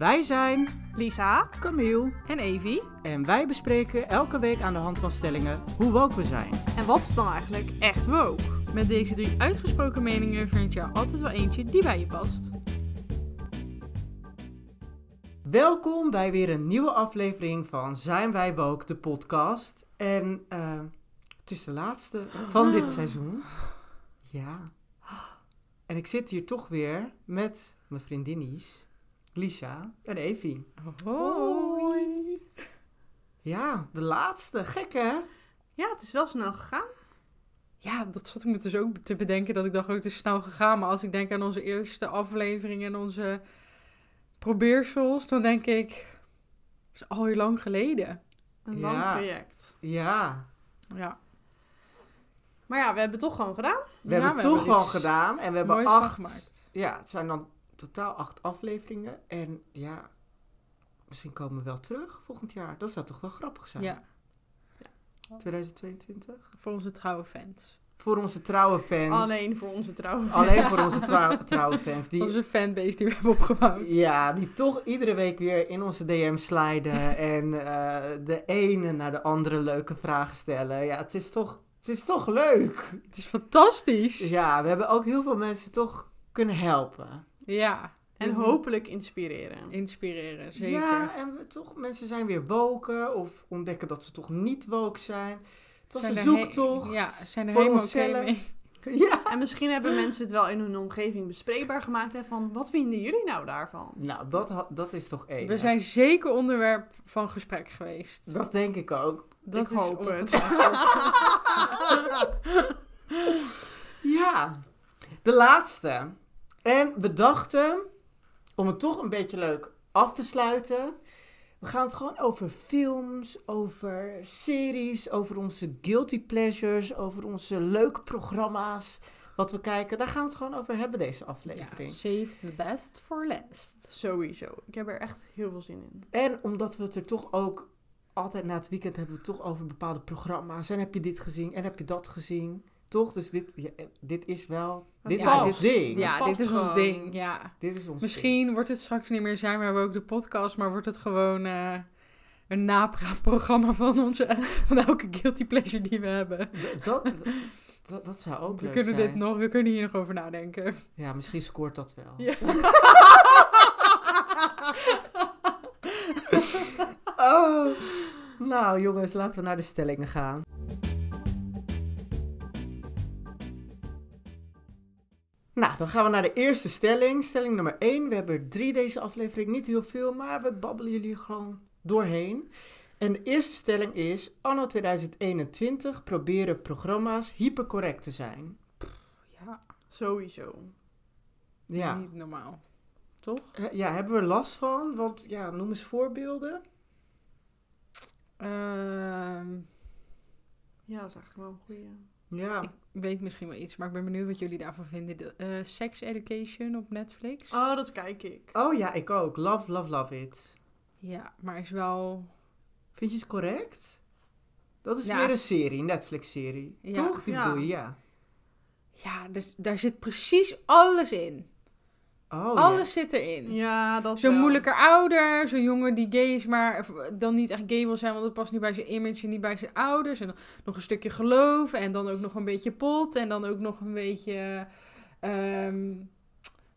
Wij zijn Lisa. Camille En Evie? en wij bespreken elke week aan de hand van stellingen hoe woke we zijn. En wat is dan eigenlijk echt woke? Met deze drie uitgesproken meningen vind je er altijd wel eentje die bij je past. Welkom bij weer een nieuwe aflevering van Zijn Wij Woke, de podcast. En eh, het is de laatste van dit seizoen. Ja. En ik zit hier toch weer met mijn vriendinnies, Lisa en Evie. Hoi. Ja, de laatste. Gek hè? Ja, het is wel snel gegaan. Ja, dat zat ik me dus ook te bedenken dat ik dacht, oh, het is snel gegaan. Maar als ik denk aan onze eerste aflevering en onze probeersels, dan denk ik, het is alweer lang geleden. Een Ja. lang traject. Ja. Ja, Maar ja, we hebben het toch gewoon gedaan. We hebben het toch gewoon gedaan en we hebben acht. Ja, het zijn dan totaal acht afleveringen. En ja, misschien komen we wel terug volgend jaar. Dat zou toch wel grappig zijn? Ja, 2022. voor onze trouwe fans. Voor onze trouwe fans. Alleen voor onze trouwe Alleen voor onze trouw- trouwe fans. Die, Onze fanbase die we hebben opgebouwd. ja, die toch iedere week weer in onze DM sliden. en eh, de ene naar de andere leuke vragen stellen. Ja, het is toch, het is toch leuk. Het is fantastisch. Ja, we hebben ook heel veel mensen toch kunnen helpen. Ja. En hopelijk inspireren. Inspireren, zeker. Ja, en we toch, mensen zijn weer woken of ontdekken dat ze toch niet woke zijn. Het was Zijn een zoektocht. Ja, zijn er voor helemaal oké onszelf. mee. Ja. En misschien hebben mensen het wel in hun omgeving bespreekbaar gemaakt. Hè, van, wat vinden jullie nou daarvan? Nou, dat, dat is toch één. We zijn zeker onderwerp van gesprek geweest. Dat denk ik ook. Dat Ik is hoop het. Ja, de laatste. En we dachten, om het toch een beetje leuk af te sluiten. We gaan het gewoon over films, over series, over onze guilty pleasures, over onze leuke programma's. Wat we kijken, daar gaan we het gewoon over hebben deze Ja, aflevering. save the best for last. Sowieso. Ik heb er echt heel veel zin in. En omdat we het er toch ook altijd na het weekend hebben we het toch over bepaalde programma's. En heb je dit gezien en heb je dat gezien? Toch? Dus dit, ja, dit is wel. Dit past. is dit ding. Ja, dit is ons ding. Ja. Dit is ons Misschien wordt het straks niet meer zijn, we hebben ook de podcast, maar wordt het gewoon eh, een napraatprogramma van, onze, van elke guilty pleasure die we hebben. ding. Dat, dat, dat zou ook we leuk kunnen zijn. dit nog, we kunnen hier nog over nadenken. Ja, misschien scoort dat wel. Ja. Oh. Nou jongens, laten we naar de stellingen gaan. Nou, dan gaan we naar de eerste stelling. Stelling nummer 1. We hebben er drie deze aflevering. Niet heel veel, maar we babbelen jullie gewoon doorheen. En de eerste stelling is: Anno 2021 proberen programma's hypercorrect te zijn. Ja, Sowieso. Ja. niet normaal. Toch? Ja, hebben we er last van? Want ja, noem eens voorbeelden. Ehm, Ja, dat is eigenlijk wel een goeie. Ja. ik weet misschien wel iets, maar ik ben benieuwd wat jullie daarvan vinden. De, eh, Sex Education op Netflix. Oh, dat kijk ik. Oh ja, ik ook. Love, love, love it. Ja, maar is wel... Vind je het correct? Dat is Ja. meer een serie, Netflix-serie. Ja. Toch? Die Ja. bedoel je, ja. Ja, dus daar zit precies alles in. Oh, alles zit erin. Ja, dat Zo'n moeilijker ouder, zo'n jongen die gay is, maar dan niet echt gay wil zijn, want dat past niet bij zijn image en niet bij zijn ouders. En dan nog een stukje geloof en dan ook nog een beetje pot en dan ook nog een beetje... ehm,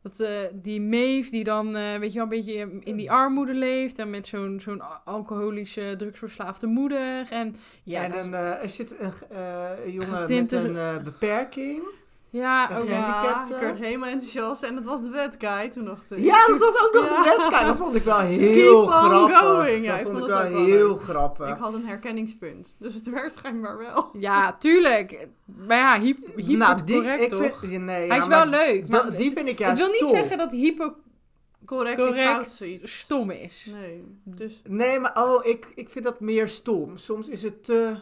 dat, eh, die Maeve die dan, eh, weet je wel, een beetje in die armoede leeft en met zo'n zo'n alcoholische, drugsverslaafde moeder. En ja, en dat is- eh, er zit een jongen Getinte- met een beperking. Ja, ook, Ja, ik werd helemaal enthousiast. En dat was de bad guy toen nog. te- Ja, dat was ook nog Ja. de bad guy. Dat vond ik wel heel Keep on grappig. going. Ja, dat ik vond ik vond wel het ook wel heel leuk. grappig. Ik had een herkenningspunt. Dus het werd schijnbaar wel. ja, tuurlijk. Maar ja, hyp, hyper nou, die, correct ik toch? vind, nee, Hij ja, is wel maar leuk, maar die vind ik ik juist wil niet top. zeggen dat hypo Correct, stom is. Nee, dus... Nee, maar oh, ik, ik vind dat meer stom. Soms is het te,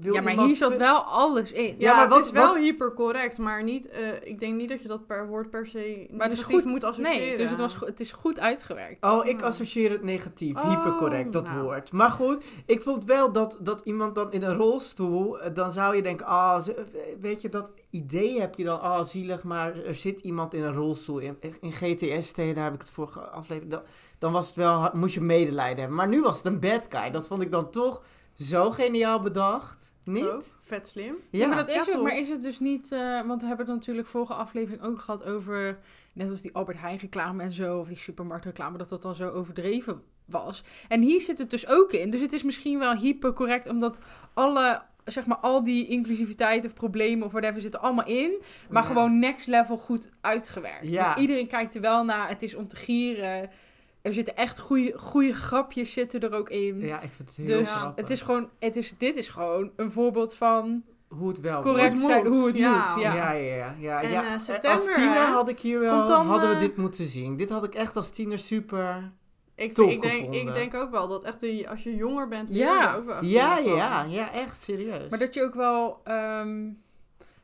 wil ja, maar iemand hier zat te- wel alles in. Ja, Ja, maar het is wel wat- hypercorrect, maar niet, eh, ik denk niet dat je dat per woord per se Maar het is negatief goed. moet associëren. Nee, dus het, was, go- het is goed uitgewerkt. Oh, ik Oh. associeer het negatief. Oh, Hypercorrect, dat nou. woord. Maar goed, ik vond wel dat, dat iemand dan in een rolstoel... eh, Dan zou je denken, ah, ze- weet je, dat idee heb je dan... Ah, zielig, maar er zit iemand in een rolstoel. In, in GTST, daar heb ik het vorige aflevering... Dan, dan was het wel, moest je medelijden hebben. Maar nu was het een bad guy. Dat vond ik dan toch zo geniaal bedacht. Niet? Vet slim. Ja, maar dat is Ja, ook. Maar is het dus niet... eh, want we hebben het natuurlijk vorige aflevering ook gehad over... Net als die Albert Heijn reclame en zo. Of die supermarktreclame. Dat dat dan zo overdreven was. En hier zit het dus ook in. Dus het is misschien wel hypercorrect. Omdat alle... Zeg maar, al die inclusiviteit of problemen of whatever zitten allemaal in. Maar Ja. gewoon next level goed uitgewerkt. Ja. Want iedereen kijkt er wel naar. Het is om te gieren. Er zitten echt goede, goede grapjes zitten er ook in. Ja, ik vind het heel dus grappig. het is gewoon, het is, dit is gewoon een voorbeeld van Hoe het wel correct het zijn, moet. hoe het Ja. moet. Ja, Ja. ja, ja. ja, En, ja. eh, als september, tiener hè? had ik hier wel, dan, hadden we eh, dit moeten zien. Dit had ik echt als tiener super... Ik, Tof ik, denk, gevonden. ik denk ook wel dat echt de- als je jonger bent, leer Ja. ook wel echt Ja, ja, ja, echt serieus. Maar dat je ook wel ehm,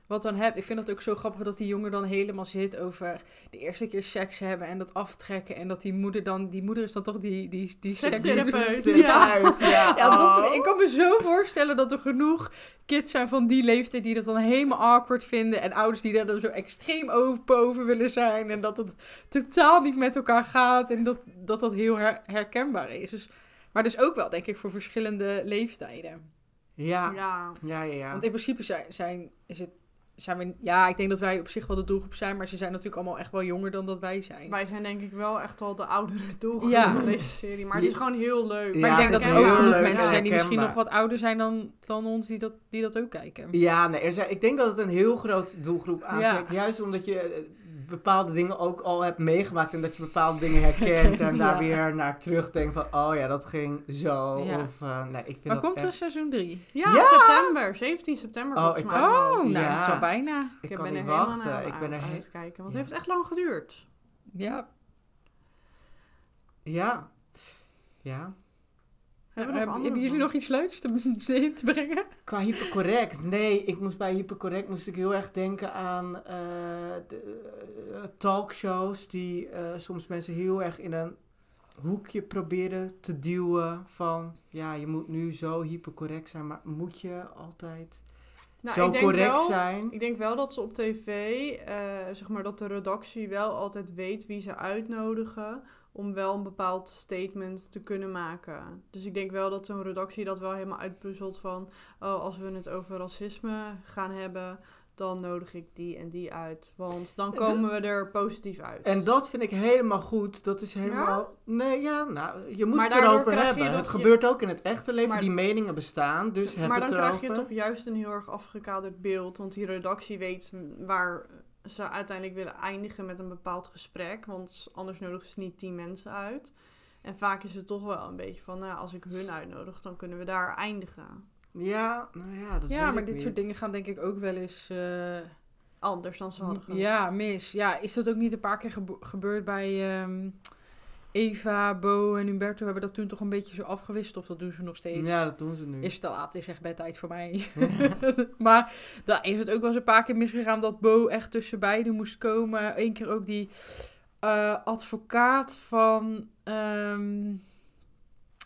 wat dan hebt. Ik vind het ook zo grappig dat die jongen dan helemaal zit over de eerste keer seks hebben en dat aftrekken. En dat die moeder dan, die moeder is dan toch die, die, die Sekstherapeut. Ja. Ja. Ja, dat soort- Oh. ik kan me zo voorstellen dat er genoeg kids zijn van die leeftijd die dat dan helemaal awkward vinden. En ouders die daar dan zo extreem open over willen zijn. En dat het totaal niet met elkaar gaat. En dat dat, dat heel her- herkenbaar is. Dus, maar dus ook wel, denk ik, voor verschillende leeftijden. Ja, Ja. ja, ja. ja. Want in principe zijn, zijn, is het, zijn we... Ja, ik denk dat wij op zich wel de doelgroep zijn. Maar ze zijn natuurlijk allemaal echt wel jonger dan dat wij zijn. Wij zijn denk ik wel echt al de oudere doelgroep Ja. van deze serie. Maar het is gewoon heel leuk. Ja, maar ik denk dat is er ook heel genoeg leuk mensen en zijn die misschien nog wat ouder zijn dan, dan ons die dat, die dat ook kijken. Ja, nee, er zijn, ik denk dat het een heel groot doelgroep aanspreekt. Juist omdat je eh, bepaalde dingen ook al hebt meegemaakt en dat je bepaalde dingen herkent en daar weer naar terugdenkt van, oh ja, dat ging zo. Ja. Of, eh, nee, ik vind Maar dat komt er seizoen 3? Ja, Ja! september. 17 september Oh, volgens ik kan- Oh, nou, Ja. dat is al bijna. Ik ik kan ben niet er helemaal wachten. Ik ben er aan he- uitkijken. Want Ja. het heeft echt lang geduurd. Ja. Ja. Ja. Hebben, we nog hebben jullie van? nog iets leuks te, in te brengen? Qua hypercorrect. Nee, ik moest bij hypercorrect moest ik heel erg denken aan eh, de, eh, talkshows die eh, soms mensen heel erg in een hoekje proberen te duwen van ja, je moet nu zo hypercorrect zijn, maar moet je altijd Nou, zo ik denk correct wel- zijn? Ik denk wel dat ze op tv, eh, zeg maar dat de redactie wel altijd weet wie ze uitnodigen om wel een bepaald statement te kunnen maken. Dus ik denk wel dat zo'n redactie dat wel helemaal uitpuzzelt van, oh, als we het over racisme gaan hebben, dan nodig ik die en die uit. Want dan komen we er positief uit. En dat vind ik helemaal goed. Dat is helemaal. Nee, ja, nou, je moet Maar het erover hebben. Het je- gebeurt ook in het echte leven. Maar- die meningen bestaan, dus heb maar het dan erover. krijg je toch juist een heel erg afgekaderd beeld. Want die redactie weet waar ze uiteindelijk willen eindigen met een bepaald gesprek. Want anders nodigen ze niet tien mensen uit. En vaak is het toch wel een beetje van, nou, als ik hun uitnodig, dan kunnen we daar eindigen. Ja, nou ja, dat ja, maar dit soort dingen gaan denk ik ook wel eens... eh, Anders dan ze hadden gehoopt. ja, mis. Ja, is dat ook niet een paar keer gebe- gebeurd bij ehm, Eva, Bo en Humberto? Hebben dat toen toch een beetje zo afgewist? Of dat doen ze nog steeds? Ja, dat doen ze nu. Is het te laat, is echt bedtijd voor mij. maar daar is het ook wel eens een paar keer misgegaan dat Bo echt tussen beiden moest komen. Eén keer ook die eh, advocaat van ehm,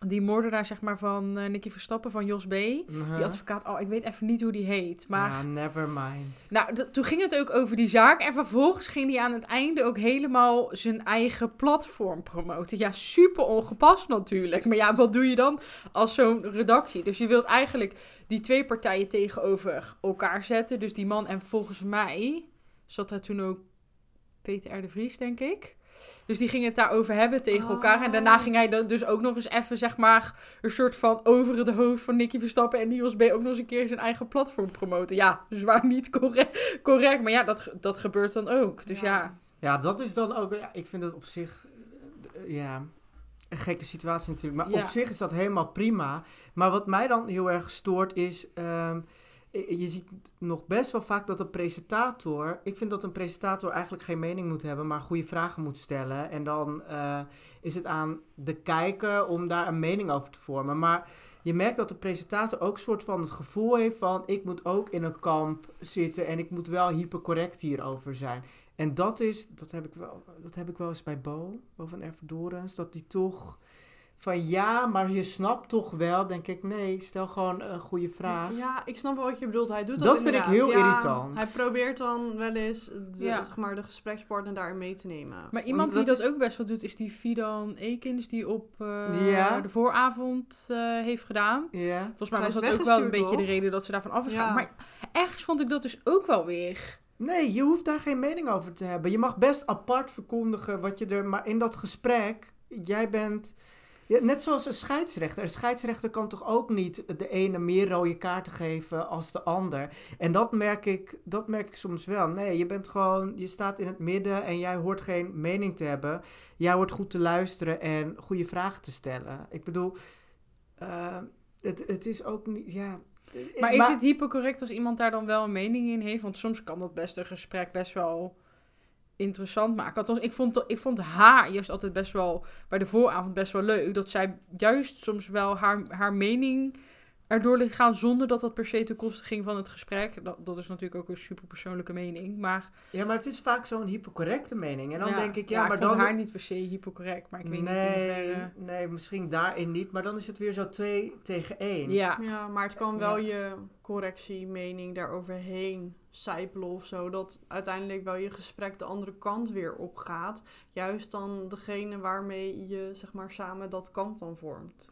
die moordenaar zeg maar van eh, Nicky Verstappen, van Jos B. Uh-huh. Die advocaat, oh ik weet even niet hoe die heet. Maar Ja, never mind. nou, toen ging het ook over die zaak. En vervolgens ging hij aan het einde ook helemaal zijn eigen platform promoten. Ja, super ongepast natuurlijk. Maar ja, wat doe je dan als zo'n redactie? Dus je wilt eigenlijk die twee partijen tegenover elkaar zetten. Dus die man en volgens mij zat daar toen ook Peter R. de Vries, denk ik. Dus die ging het daarover hebben tegen elkaar. En daarna Oh. ging hij dan dus ook nog eens even, zeg maar, een soort van over het hoofd van Nicky Verstappen en Niels B. ook nog eens een keer zijn eigen platform promoten. Ja, zwaar niet correct, correct maar ja, dat, dat gebeurt dan ook. Dus ja, Ja, dat is dan ook... Ja, ik vind het op zich... eh, ja, een gekke situatie natuurlijk. Maar Ja. op zich is dat helemaal prima. Maar wat mij dan heel erg stoort is... ehm, je ziet nog best wel vaak dat een presentator... Ik vind dat een presentator eigenlijk geen mening moet hebben... maar goede vragen moet stellen. En dan eh, is het aan de kijker om daar een mening over te vormen. Maar je merkt dat de presentator ook soort van het gevoel heeft van... ik moet ook in een kamp zitten en ik moet wel hypercorrect hierover zijn. En dat is, dat heb ik wel, dat heb ik wel eens bij Bo, Bo van Ervedorens, dat die toch van ja, maar je snapt toch wel, denk ik, nee, stel gewoon een goede vraag. Ja, ik snap wel wat je bedoelt. Hij doet dat Dat vind ik heel Ja, irritant. Hij probeert dan wel eens de, Ja. zeg maar, de gesprekspartner daarin mee te nemen. Maar iemand dat die dat is- ook best wel doet, is die Fidan Ekins, die op eh, Ja. de vooravond eh, heeft gedaan. Ja. Volgens mij was dat ook wel een beetje de reden dat ze daarvan af is Ja. gegaan. Maar ergens vond ik dat dus ook wel weer. Nee, je hoeft daar geen mening over te hebben. Je mag best apart verkondigen wat je er... Maar in dat gesprek, jij bent... Ja, net zoals een scheidsrechter. Een scheidsrechter kan toch ook niet de ene meer rode kaarten geven als de ander. En dat merk ik, dat merk ik soms wel. Nee, je bent gewoon... Je staat in het midden en jij hoort geen mening te hebben. Jij hoort goed te luisteren en goede vragen te stellen. Ik bedoel... eh, het, het is ook niet... Ja, Maar is het hypocorrect als iemand daar dan wel een mening in heeft? Want soms kan dat best een gesprek best wel interessant maken. Althans, ik vond, ik vond haar juist altijd best wel, bij de vooravond best wel leuk. Dat zij juist soms wel haar, haar mening erdoor gaan zonder dat dat per se ten koste ging van het gesprek. Dat, dat is natuurlijk ook een super persoonlijke mening. Maar, Ja, maar het is vaak zo'n hypercorrecte mening. En dan ja, denk ik, ja, maar ik vond dan... haar niet per se hypocorrect. Maar ik weet niet in nee, hoeverre... nee, misschien daarin niet. Maar dan is het weer zo twee tegen één. Ja, Ja, maar het kan wel Ja. je correctie, mening daaroverheen sijpelen of zo. Dat uiteindelijk wel je gesprek de andere kant weer opgaat. Juist dan degene waarmee je zeg maar samen dat kamp dan vormt.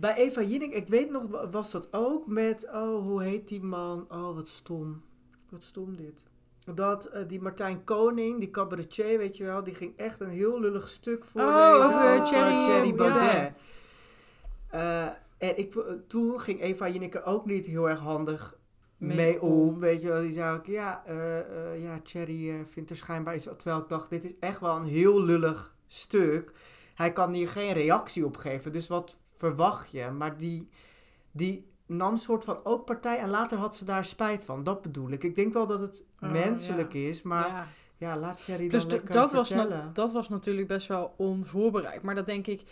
Bij Eva Jinek, ik weet nog, wa- was dat ook met, oh, hoe heet die man? Oh, wat stom. Wat stom dit. Dat eh, die Martijn Koning, die cabaretier, weet je wel, die ging echt een heel lullig stuk voorlezen over Thierry, ja. Baudet. Eh, en ik, v- toen ging Eva Jinek er ook niet heel erg handig Mee mee, om. om. Weet je wel, die zei ook, ja, eh eh, ja Thierry eh, vindt er schijnbaar iets. Terwijl ik dacht, dit is echt wel een heel lullig stuk. Hij kan hier geen reactie op geven, dus wat verwacht je? Maar die, die nam soort van ook partij en later had ze daar spijt van. Dat bedoel ik. Ik denk wel dat het Oh, menselijk is, maar ja, ja. laat Thierry Dus dan d- lekker dat, was dat was natuurlijk best wel onvoorbereid. Maar dat denk ik.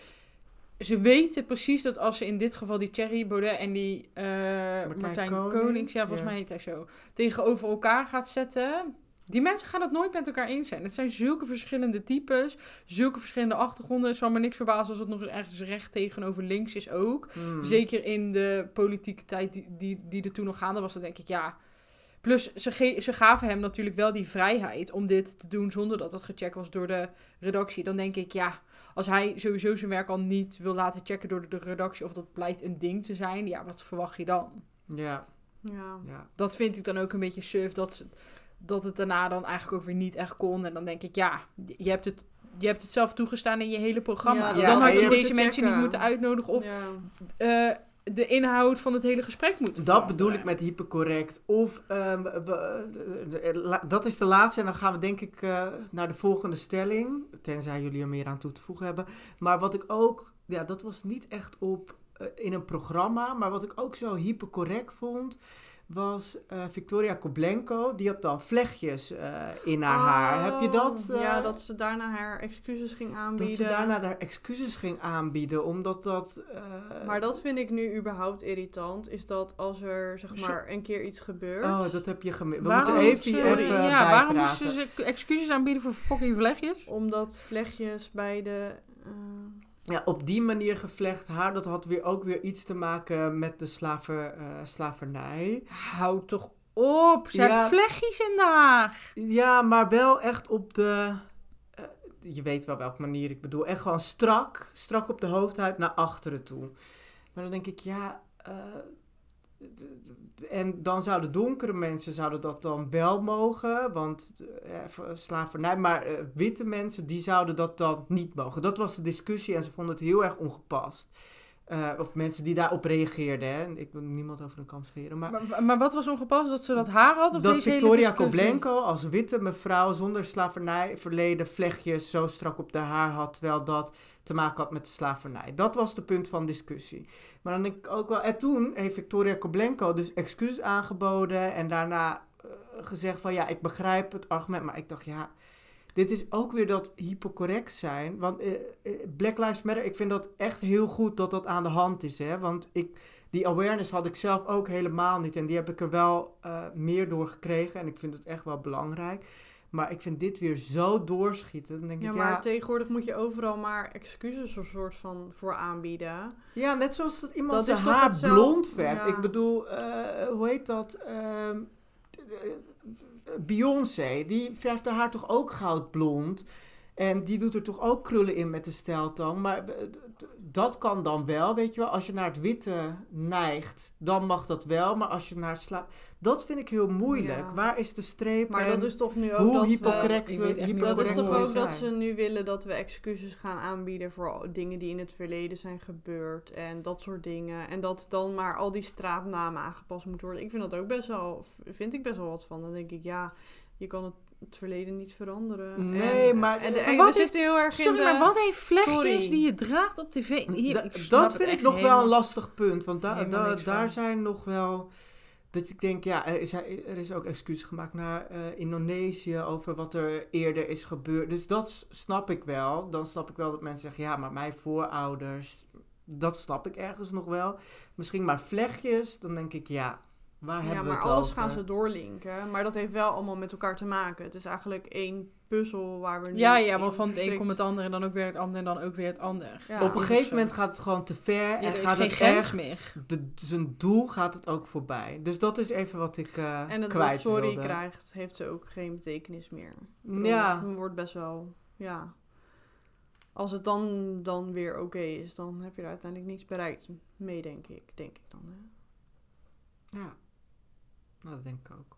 Ze weten precies dat als ze in dit geval die Thierry Baudet en die eh, Martijn, Koning, Konings, ja, volgens ja. mij heet hij zo, tegenover elkaar gaat zetten. Die mensen gaan het nooit met elkaar eens zijn. Het zijn zulke verschillende types, zulke verschillende achtergronden. Het zal me niks verbazen als het nog eens ergens recht tegenover links is ook. Hmm. Zeker in de politieke tijd die, die, die er toen nog gaande was, dan denk ik ja. Plus, ze, ge- ze gaven hem natuurlijk wel die vrijheid om dit te doen zonder dat het gecheckt was door de redactie. Dan denk ik ja, als hij sowieso zijn werk al niet wil laten checken door de, redactie of dat blijkt een ding te zijn, ja, wat verwacht je dan? Ja, Ja. ja. Dat vind ik dan ook een beetje suf, dat, ze- dat het daarna dan eigenlijk ook weer niet echt kon. En dan denk ik ja, je hebt het, je hebt het zelf toegestaan in je hele programma. Ja, dan had had je deze mensen niet moeten uitnodigen of ja. eh, de inhoud van het hele gesprek moeten Dat bedoel ik met hypercorrect. Of, ehm, dat is de laatste. En dan gaan we denk ik eh, naar de volgende stelling. Tenzij jullie er meer aan toe te voegen hebben. Maar wat ik ook, ja, dat was niet echt op eh, in een programma. Maar wat ik ook zo hypercorrect vond, was eh, Victoria Koblenko. Die had dan vlechtjes eh, in haar haar. Heb je dat? Oh, ja, eh, dat ze daarna haar excuses ging dat aanbieden. ze daarna haar excuses ging aanbieden, omdat dat... eh, Maar dat vind ik nu überhaupt irritant. Is dat als er zeg maar een keer iets gebeurt. Oh, dat heb je gemist. We Waarom moeten even, ze- even ja, waarom moesten ze excuses aanbieden voor fucking vlechtjes? Omdat vlechtjes bij de. Ja, op die manier gevlecht haar, dat had weer ook weer iets te maken met de slaver, eh, slavernij. Hou toch op, ze Ja. vlechtjes in de haar. Ja, maar wel echt op de... eh, je weet wel welke manier ik bedoel. Echt gewoon strak, strak op de hoofdhuid naar achteren toe. Maar dan denk ik, ja... eh, en dan zouden donkere mensen zouden dat dan wel mogen, want eh, even slavernij. Maar eh, witte mensen, die zouden dat dan niet mogen. Dat was de discussie en ze vonden het heel erg ongepast. Eh, of mensen die daarop reageerden. Hè. Ik wil niemand over een kam scheren. Maar, Maar, maar wat was ongepast? Dat ze dat haar had? Of dat deze Victoria? Koblenko als witte mevrouw zonder slavernijverleden vlechtjes zo strak op de haar had, terwijl dat te maken had met de slavernij. Dat was de punt van discussie. Maar dan ik ook wel, en toen heeft Victoria Koblenko dus excuus aangeboden en daarna eh, gezegd van ja, ik begrijp het argument, maar ik dacht ja, dit is ook weer dat hypocorrect zijn. Want eh, eh, Black Lives Matter, ik vind dat echt heel goed dat dat aan de hand is. Hè? Want ik, die awareness had ik zelf ook helemaal niet. En die heb ik er wel eh, meer door gekregen. En ik vind het echt wel belangrijk. Maar ik vind dit weer zo doorschieten. Dan denk Ja, ik, maar ja, tegenwoordig moet je overal maar excuses een soort van voor aanbieden. ja, net zoals dat iemand Dat zijn haar blond verft. ja. Ik bedoel, hoe heet dat? Ehm, eh, Beyoncé, die verft haar toch ook goudblond. En die doet er toch ook krullen in met de steltang. Maar eh, dat kan dan wel, weet je wel. Als je naar het witte neigt, dan mag dat wel. Maar als je naar het sla... Dat vind ik heel moeilijk. Ja. Waar is de streep? Maar en dat is toch nu ook hoe dat we- we niet Dat is toch ook dat ze nu willen dat we excuses gaan aanbieden voor dingen die in het verleden zijn gebeurd en dat soort dingen. En dat dan maar al die straatnamen aangepast moeten worden. Ik vind dat ook best wel, vind ik best wel wat van. Dan denk ik, ja, je kan het, het verleden niet veranderen. Nee, en, maar- En, de, Maar wat heeft- zitten heel erg in Sorry, de... maar wat heeft vlechtjes Sorry. die je draagt op tv? Hier, Da- dat vind ik nog wel een lastig punt. Want da- da- daar van. zijn nog wel. Dat ik denk, ja, er is, er is ook excuus gemaakt naar eh, Indonesië over wat er eerder is gebeurd. Dus dat snap ik wel. Dan snap ik wel dat mensen zeggen, ja, maar mijn voorouders. Dat snap ik ergens nog wel. Misschien maar vlechtjes. Dan denk ik, ja, waar Ja, hebben we maar het alles over? gaan ze doorlinken. Maar dat heeft wel allemaal met elkaar te maken. Het is eigenlijk één puzzel waar we nu Ja, ja, want van het een komt het ander en dan ook weer het ander en dan ook weer het ander. Ja. Op een gegeven moment gaat het gewoon te ver. Ja, en er is gaat geen het grens echt, meer. De, zijn doel gaat het ook voorbij. Dus dat is even wat ik eh En het woord kwijt sorry wilde. krijgt, heeft ze ook geen betekenis meer. Bedoel, Ja. Het wordt best wel, ja. Als het dan, dan weer oké is, dan heb je er uiteindelijk niets bereikt mee, denk ik. Denk ik dan, hè? Ja, nou, dat denk ik ook.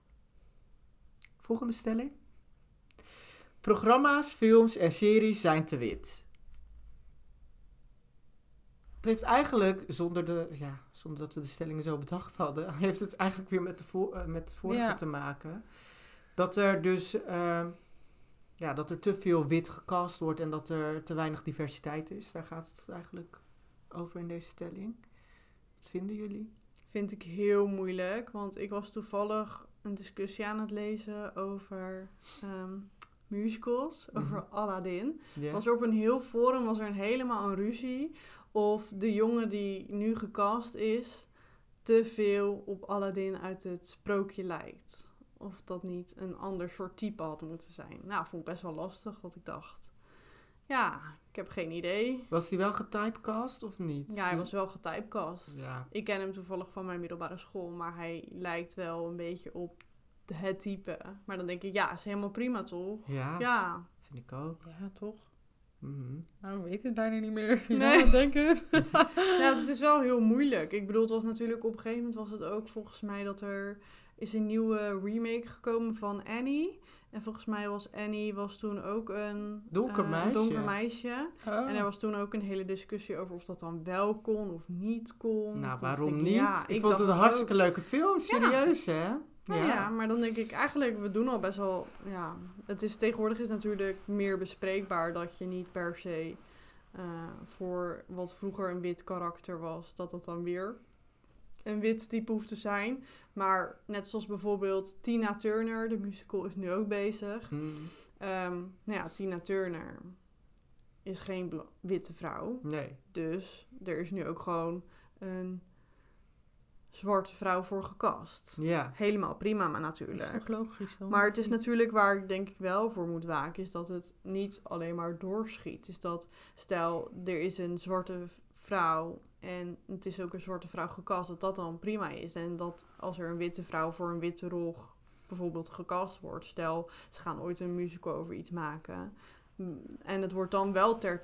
Volgende stelling. Programma's, films en series zijn te wit. Het heeft eigenlijk, zonder, de, ja, zonder dat we de stellingen zo bedacht hadden, heeft het eigenlijk weer met, de eh, met het vorige Ja. te maken. Dat er dus, eh, ja, dat er te veel wit gecast wordt en dat er te weinig diversiteit is. Daar gaat het eigenlijk over in deze stelling. Wat vinden jullie? Vind ik heel moeilijk, want ik was toevallig een discussie aan het lezen over ehm, musicals, Mhm. over Aladdin. Ja? Was er op een heel forum was er een helemaal een ruzie of de jongen die nu gecast is te veel op Aladdin uit het sprookje lijkt. Of dat niet een ander soort type had moeten zijn. Nou, vond ik best wel lastig, dat ik dacht. Ja, ik heb geen idee. Was hij wel getypecast of niet? Ja, hij was wel getypecast. Ja. Ik ken hem toevallig van mijn middelbare school, maar hij lijkt wel een beetje op het type. Maar dan denk ik, ja, is helemaal prima toch? Ja, Ja, vind ik ook. Ja, toch? Mhm. Nou, ik weet het bijna niet meer. Nee. Ja, denk het. Ja, het is wel heel moeilijk. Ik bedoel, het was natuurlijk op een gegeven moment was het ook volgens mij dat er is een nieuwe remake gekomen van Annie. En volgens mij was Annie was toen ook een Donker eh, meisje. Donker meisje. Oh. En er was toen ook een hele discussie over of dat dan wel kon of niet kon. Nou, waarom ik, niet? ja, ik, vond het een hartstikke ook- leuke film, serieus hè? Nou ja. maar dan denk ik eigenlijk, we doen al best wel. Ja, het is tegenwoordig is natuurlijk meer bespreekbaar dat je niet per se eh, voor wat vroeger een wit karakter was, dat dat dan weer een wit type hoeft te zijn. Maar net zoals bijvoorbeeld Tina Turner, de musical is nu ook bezig. Ehm, nou ja, Tina Turner is geen witte vrouw. nee. Dus er is nu ook gewoon een zwarte vrouw voor gecast. Ja. Helemaal prima, maar Dat is natuurlijk. toch logisch dan? Maar het is natuurlijk waar ik denk ik wel voor moet waken, is dat het niet alleen maar doorschiet. Is dat, stel, er is een zwarte vrouw en het is ook een zwarte vrouw gecast, dat dat dan prima is. En dat als er een witte vrouw voor een witte rol bijvoorbeeld gecast wordt, stel, ze gaan ooit een musical over iets maken. mm, En het wordt dan wel ter,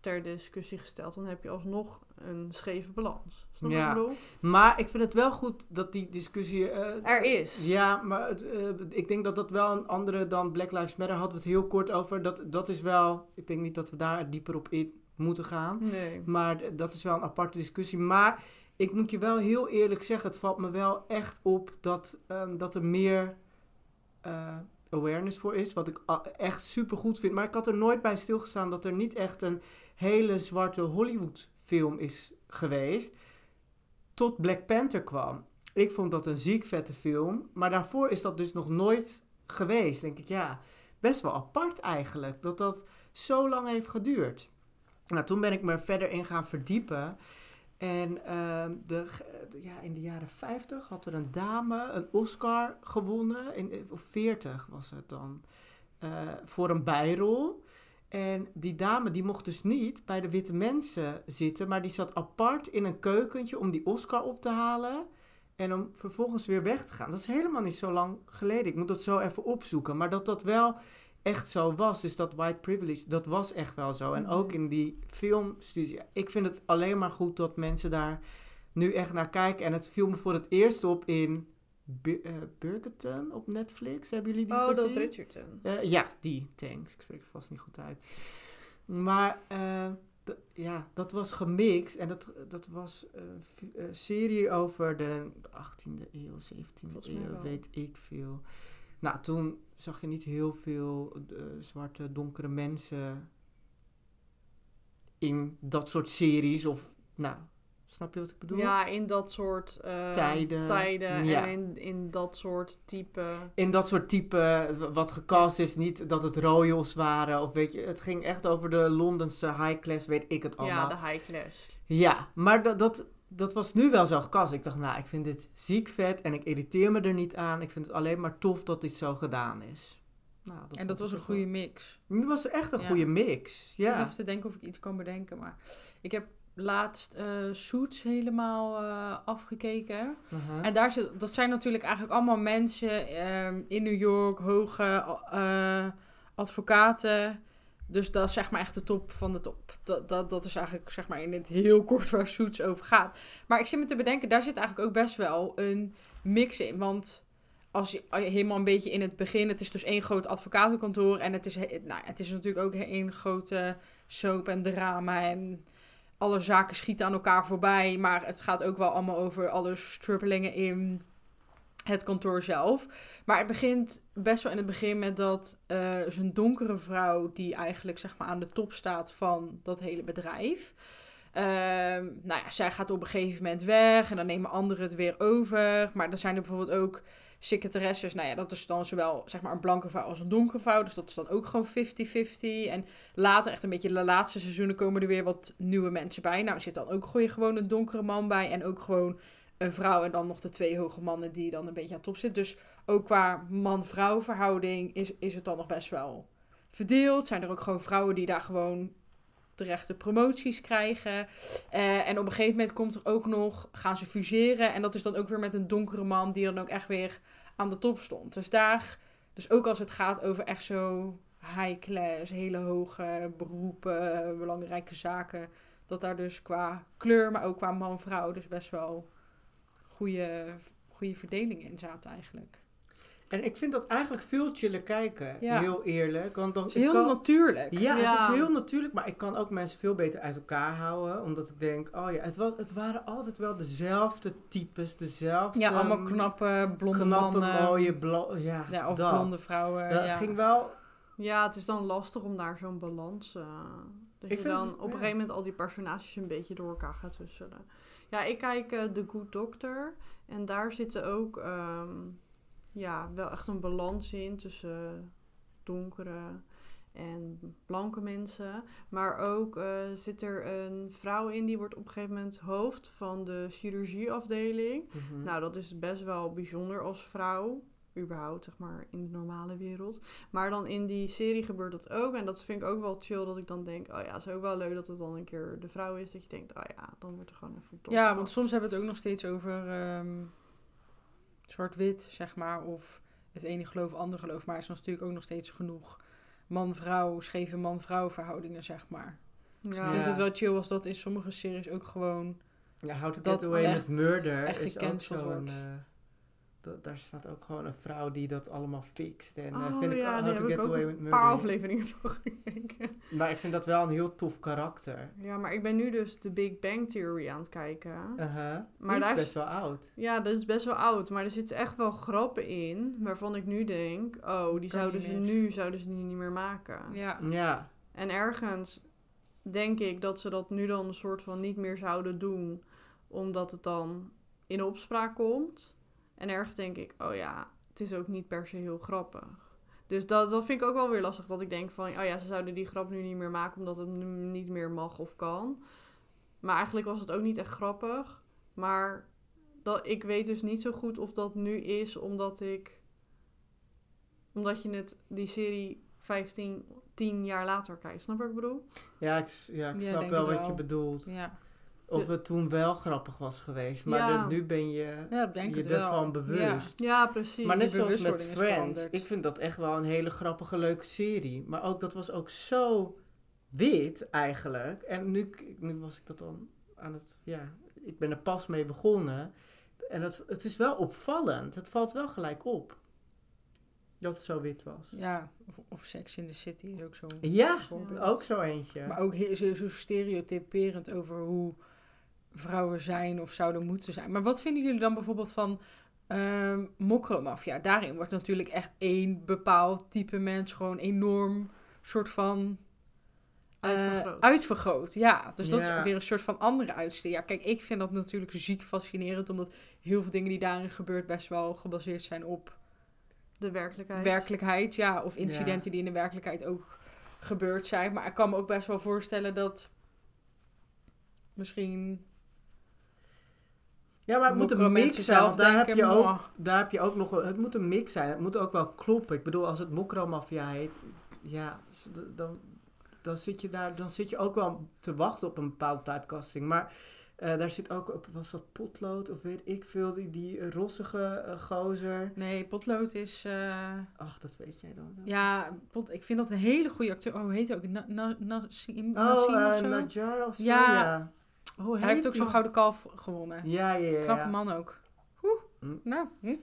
ter discussie gesteld, dan heb je alsnog een scheve balans. Snap Ja. ik bedoel? Maar ik vind het wel goed dat die discussie... eh, Er is. Ja, maar eh, ik denk dat dat wel een andere dan Black Lives Matter hadden we het heel kort over. Dat, dat is wel... Ik denk niet dat we daar dieper op in moeten gaan. Nee. Maar dat is wel een aparte discussie. Maar ik moet je wel heel eerlijk zeggen, het valt me wel echt op dat, ehm, dat er meer eh, awareness voor is. Wat ik echt super goed vind. Maar ik had er nooit bij stilgestaan dat er niet echt een hele zwarte Hollywood film is geweest. Tot Black Panther kwam. Ik vond dat een ziek vette film. Maar daarvoor is dat dus nog nooit geweest. Denk ik, ja. best wel apart eigenlijk, dat dat zo lang heeft geduurd. Nou, toen ben ik me verder in gaan verdiepen. En ehm, de, ja, in de jaren 50 had er een dame een Oscar gewonnen, in, of 40 was het dan, eh, voor een bijrol. En die dame die mocht dus niet bij de witte mensen zitten, maar die zat apart in een keukentje om die Oscar op te halen. En om vervolgens weer weg te gaan. Dat is helemaal niet zo lang geleden. Ik moet dat zo even opzoeken. Maar dat dat wel echt zo was, dus dat white privilege, dat was echt wel zo. En ook in die filmstudio. Ik vind het alleen maar goed dat mensen daar nu echt naar kijken. En het viel me voor het eerst op in Bu- eh, Burgerton op Netflix. Hebben jullie die Oh, gezien? dat Bridgerton. Eh, ja, die. Thanks. Ik spreek het vast niet goed uit. Maar eh, ja, dat was gemixt. En dat, dat was een serie over de 18e eeuw, 17e Volgens mij eeuw, weet ik veel. Nou, toen zag je niet heel veel eh, zwarte, donkere mensen in dat soort series. Of, nou, snap je wat ik bedoel? Ja, in dat soort eh, Tijden. tijden Ja. en in, in dat soort type. in dat soort type wat gecast is, niet dat het royals waren of weet je, het ging echt over de Londense high class, weet ik het Ja, allemaal. de high class. Ja, maar dat, dat, dat was nu wel zo gecast. Ik dacht, nou, ik vind dit ziek vet en ik irriteer me er niet aan. Ik vind het alleen maar tof dat dit zo gedaan is. Nou, En dat was een goede wel. mix. Het was echt een Ja. goede mix. Ik zit Ja. even te denken of ik iets kan bedenken. Maar ik heb laatst eh Suits helemaal eh, afgekeken. Uh-huh. En daar zit, dat zijn natuurlijk eigenlijk allemaal mensen ehm, in New York, hoge eh, advocaten. Dus dat is zeg maar echt de top van de top. Dat, dat, dat is eigenlijk zeg maar in het heel kort waar Suits over gaat. Maar ik zit me te bedenken, daar zit eigenlijk ook best wel een mix in. Want als je helemaal een beetje in het begin, het is dus één groot advocatenkantoor. En het is, nou, het is natuurlijk ook één grote soap en drama. En alle zaken schieten aan elkaar voorbij. Maar het gaat ook wel allemaal over alle strubbelingen in het kantoor zelf. Maar het begint best wel in het begin met dat eh zo'n donkere vrouw... die eigenlijk zeg maar aan de top staat van dat hele bedrijf... Ehm, nou ja, zij gaat op een gegeven moment weg en dan nemen anderen het weer over. Maar dan zijn er bijvoorbeeld ook secretaresses. Nou ja, dat is dan zowel zeg maar een blanke vrouw als een donkere vrouw. Dus dat is dan ook gewoon 50-50. En later, echt een beetje de laatste seizoenen, komen er weer wat nieuwe mensen bij. Nou, er zit dan ook gewoon een donkere man bij en ook gewoon een vrouw. En dan nog de twee hoge mannen die dan een beetje aan top zitten. Dus ook qua man-vrouw verhouding is, is het dan nog best wel verdeeld. Zijn er ook gewoon vrouwen die daar gewoon terechte promoties krijgen. Eh, en op een gegeven moment komt er ook nog, gaan ze fuseren. En dat is dan ook weer met een donkere man die dan ook echt weer aan de top stond. Dus daar, dus ook als het gaat over echt zo high class, hele hoge beroepen, belangrijke zaken. Dat daar dus qua kleur, maar ook qua man-vrouw dus best wel goede, goede verdelingen in zaten eigenlijk. En ik vind dat eigenlijk veel chiller kijken, Ja. heel eerlijk. Want dan, heel kan- natuurlijk. Ja, het is heel natuurlijk, maar ik kan ook mensen veel beter uit elkaar houden. Omdat ik denk, oh ja, het, was, het waren altijd wel dezelfde types, dezelfde... Ja, allemaal knappe, blonde knappe, mannen. mooie, blo- ja, ja, of dat. blonde vrouwen. Het ging wel... Ja, het is dan lastig om daar zo'n balans... eh, dat Ik je vind dan het- op een ja. gegeven moment al die personages een beetje door elkaar gaat tusselen. Ja, ik kijk eh The Good Doctor. En daar zitten ook ehm, ja, wel echt een balans in tussen donkere en blanke mensen. Maar ook eh, zit er een vrouw in die wordt op een gegeven moment hoofd van de chirurgieafdeling. Mhm. Nou, dat is best wel bijzonder als vrouw. Überhaupt, zeg maar, in de normale wereld. Maar dan in die serie gebeurt dat ook. En dat vind ik ook wel chill, dat ik dan denk... Oh ja, het is ook wel leuk dat het dan een keer de vrouw is. Dat je denkt, oh ja, dan wordt er gewoon even op Ja, want soms hebben we het ook nog steeds over ehm, zwart-wit, zeg maar. Of het ene geloof, ander geloof. Maar er is natuurlijk ook nog steeds genoeg man-vrouw, scheve man-vrouw verhoudingen, zeg maar. Dus ik vind het wel chill als dat in sommige series ook gewoon... Ja, How to dat Away echt- with Murder echt is ook gecanceld zo'n... dat, daar staat ook gewoon een vrouw die dat allemaal fixt. En eh, Oh vind ik ja, How daar to Get Away with een Murder. paar afleveringen van gekeken. Maar ik vind dat wel een heel tof karakter. Ja, maar ik ben nu dus de Big Bang Theory aan het kijken. Maar Die is daar is- best wel oud. Ja, dat is best wel oud. Maar er zitten echt wel grappen in waarvan ik nu denk... Oh, die Kan zouden ze nu zouden ze die niet meer maken. Ja, Ja. En ergens denk ik dat ze dat nu dan een soort van niet meer zouden doen, omdat het dan in opspraak komt. En ergens denk ik, oh ja, het is ook niet per se heel grappig. Dus dat, dat vind ik ook wel weer lastig. Dat ik denk van, oh ja, ze zouden die grap nu niet meer maken omdat het niet meer mag of kan. Maar eigenlijk was het ook niet echt grappig. Maar dat, ik weet dus niet zo goed of dat nu is omdat ik... Omdat je het, die serie 15, 10 jaar later kijkt. Snap je wat ik bedoel? Ja, ik, ja, ik snap wel wat je bedoelt. Ja, Of het toen wel grappig was geweest. Maar Ja. de- nu ben je ja dat denk je ervan bewust. Ja, precies. Maar net zoals met Friends. Ik vind dat echt wel een hele grappige, leuke serie. Maar ook, dat was ook zo wit eigenlijk. En nu, nu was ik dat dan aan het... Ja, ik ben er pas mee begonnen. En het, het is wel opvallend. Het valt wel gelijk op. Dat het zo wit was. Ja, of, of Sex in the City is ook zo'n Ja, ook zo eentje. Maar ook zo, zo stereotyperend over hoe vrouwen zijn of zouden moeten zijn. Maar wat vinden jullie dan bijvoorbeeld van ehm mokromafia? Daarin wordt natuurlijk echt één bepaald type mens gewoon enorm soort van... eh, Uitvergroot. uitvergroot, ja. Dus dat Ja. is weer een soort van andere uitsteek. Ja, kijk, ik vind dat natuurlijk ziek fascinerend, omdat heel veel dingen die daarin gebeurt best wel gebaseerd zijn op De werkelijkheid. werkelijkheid, ja, of incidenten Ja. die in de werkelijkheid ook gebeurd zijn. Maar ik kan me ook best wel voorstellen dat misschien Ja, maar het moet een mix zijn. Want daar heb, je ook, daar heb je ook nog... Het moet een mix zijn. Het moet ook wel kloppen. Ik bedoel, als het Mokromafia heet... Ja, dan, dan, zit je daar, dan zit je ook wel te wachten op een bepaalde typecasting. Maar eh, daar zit ook op... Was dat potlood of weet ik veel? Die, die rossige eh, gozer. Nee, Potlood is... eh, Ach, dat weet jij dan wel. ja, Pot, ik vind dat een hele goede acteur. Oh, hoe heet hij ook? Na, na, eh zo? Najar of zo? Ja. Ja. Hij heeft ook zo'n gouden kalf gewonnen. Ja, ja, ja. Knappe ja. man ook. Oeh, Hm. nou. hm.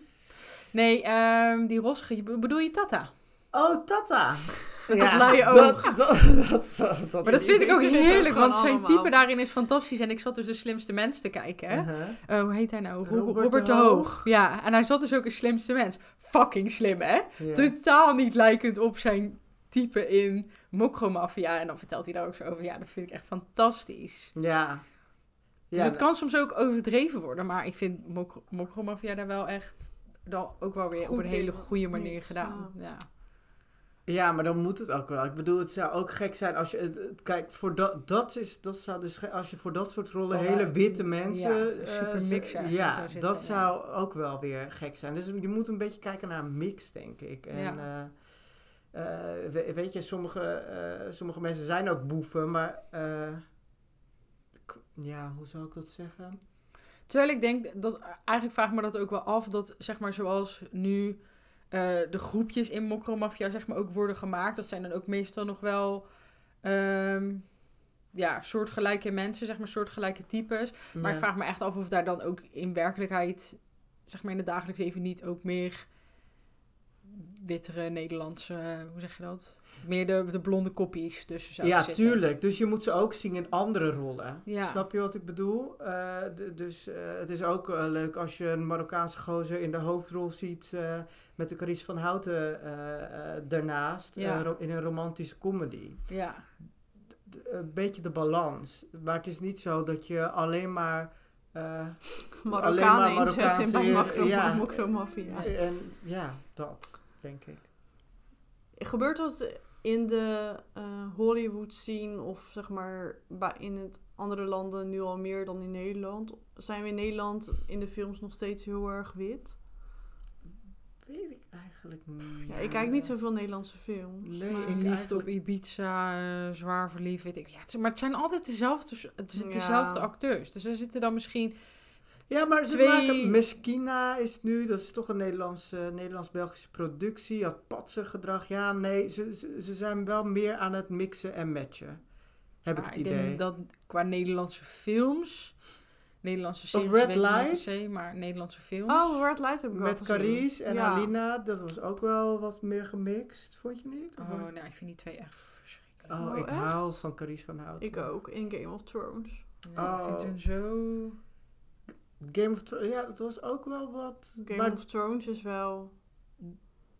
Nee, ehm, die rossige, je- bedoel je Tata? Oh, Tata. Dat luie oog. Dat, dat, dat, dat, Maar dat vind ik ook ook heerlijk, want zijn allemaal. type daarin is fantastisch. En ik zat dus de slimste mens te kijken. hè. Eh, hoe heet hij nou? Rob- Robert Robert, de de Hoog. Hoog. Ja, en hij zat dus ook een slimste mens. Fucking slim, hè? Ja. Totaal niet lijkend op zijn type in Mokromafia. En dan vertelt hij daar ook zo over. Ja, dat vind ik echt fantastisch. Ja. Dus het kan soms ook overdreven worden. Maar ik vind Mok Mokromafia daar wel echt... Dan ook wel weer Goed op een hele goede manier gedaan. Ja. Ja, maar dan moet het ook wel. Ik bedoel, het zou ook gek zijn als je... Het, kijk, voor dat, dat, is, dat zou dus... Als je voor dat soort rollen Oh, hele ja. witte mensen... Ja, eh, super mix eigenlijk Ja, zitten, dat ja. zou ook wel weer gek zijn. Dus je moet een beetje kijken naar een mix, denk ik. En, Ja. eh, eh, we- weet je, sommige, eh, sommige mensen zijn ook boeven, maar... ja, hoe zou ik dat zeggen? Terwijl ik denk dat, eigenlijk vraag ik me dat ook wel af, dat zeg maar zoals nu eh, de groepjes in Mokromafia zeg maar ook worden gemaakt, dat zijn dan ook meestal nog wel ehm, ja, soortgelijke mensen, zeg maar soortgelijke types. Maar Ja. ik vraag me echt af of daar dan ook in werkelijkheid, zeg maar in het dagelijks leven niet ook meer wittere Nederlandse, hoe zeg je dat? Meer de, de blonde koppies tussen zouden Ja, zitten. tuurlijk. Dus je moet ze ook zien in andere rollen. Ja. Snap je wat ik bedoel? Eh, dus eh, het is ook eh, leuk als je een Marokkaanse gozer in de hoofdrol ziet eh, met de Carice van Houten eh, eh, daarnaast Ja. eh, in een romantische comedy. Ja, D- een beetje de balans. Maar het is niet zo dat je alleen maar... eh, Alleen Marokkanen maar inzetten bij Marokkaanse- macro, ja. En ja, dat denk ik. Gebeurt dat in de eh, Hollywood scene of zeg maar bij, in het andere landen nu al meer dan in Nederland? Zijn we in Nederland in de films nog steeds heel erg wit? Weet ik eigenlijk niet. Ja, ik kijk niet zoveel Nederlandse films. Nee, maar- ik verliefd eigenlijk- op Ibiza, eh, zwaar verliefd, weet ik. Ja, het maar het zijn altijd dezelfde, het is Ja. dezelfde acteurs. Dus er zitten dan misschien... Ja, maar ze Twee- maken... Meskina is nu, dat is toch een Nederlandse, Nederlands-Belgische productie. Had patsergedrag. Ja, nee, ze, ze, ze zijn wel meer aan het mixen en matchen. Heb ik het ik idee. denk dat qua Nederlandse films... Nederlandse series Red weet ik niet per Light? se, maar Nederlandse films... Oh, Red Light heb ik Met. Carice en Ja. Alina, dat was ook wel wat meer gemixt, vond je niet? Of Oh, nou, ik vind die twee echt verschrikkelijk. Oh, Oh, ik echt? hou van Carice van Houten. Ik ook, in Game of Thrones. Ja, Ik vind Oh. hun zo... Game of Thrones, ja, dat was ook wel wat... Game maar of Thrones is wel...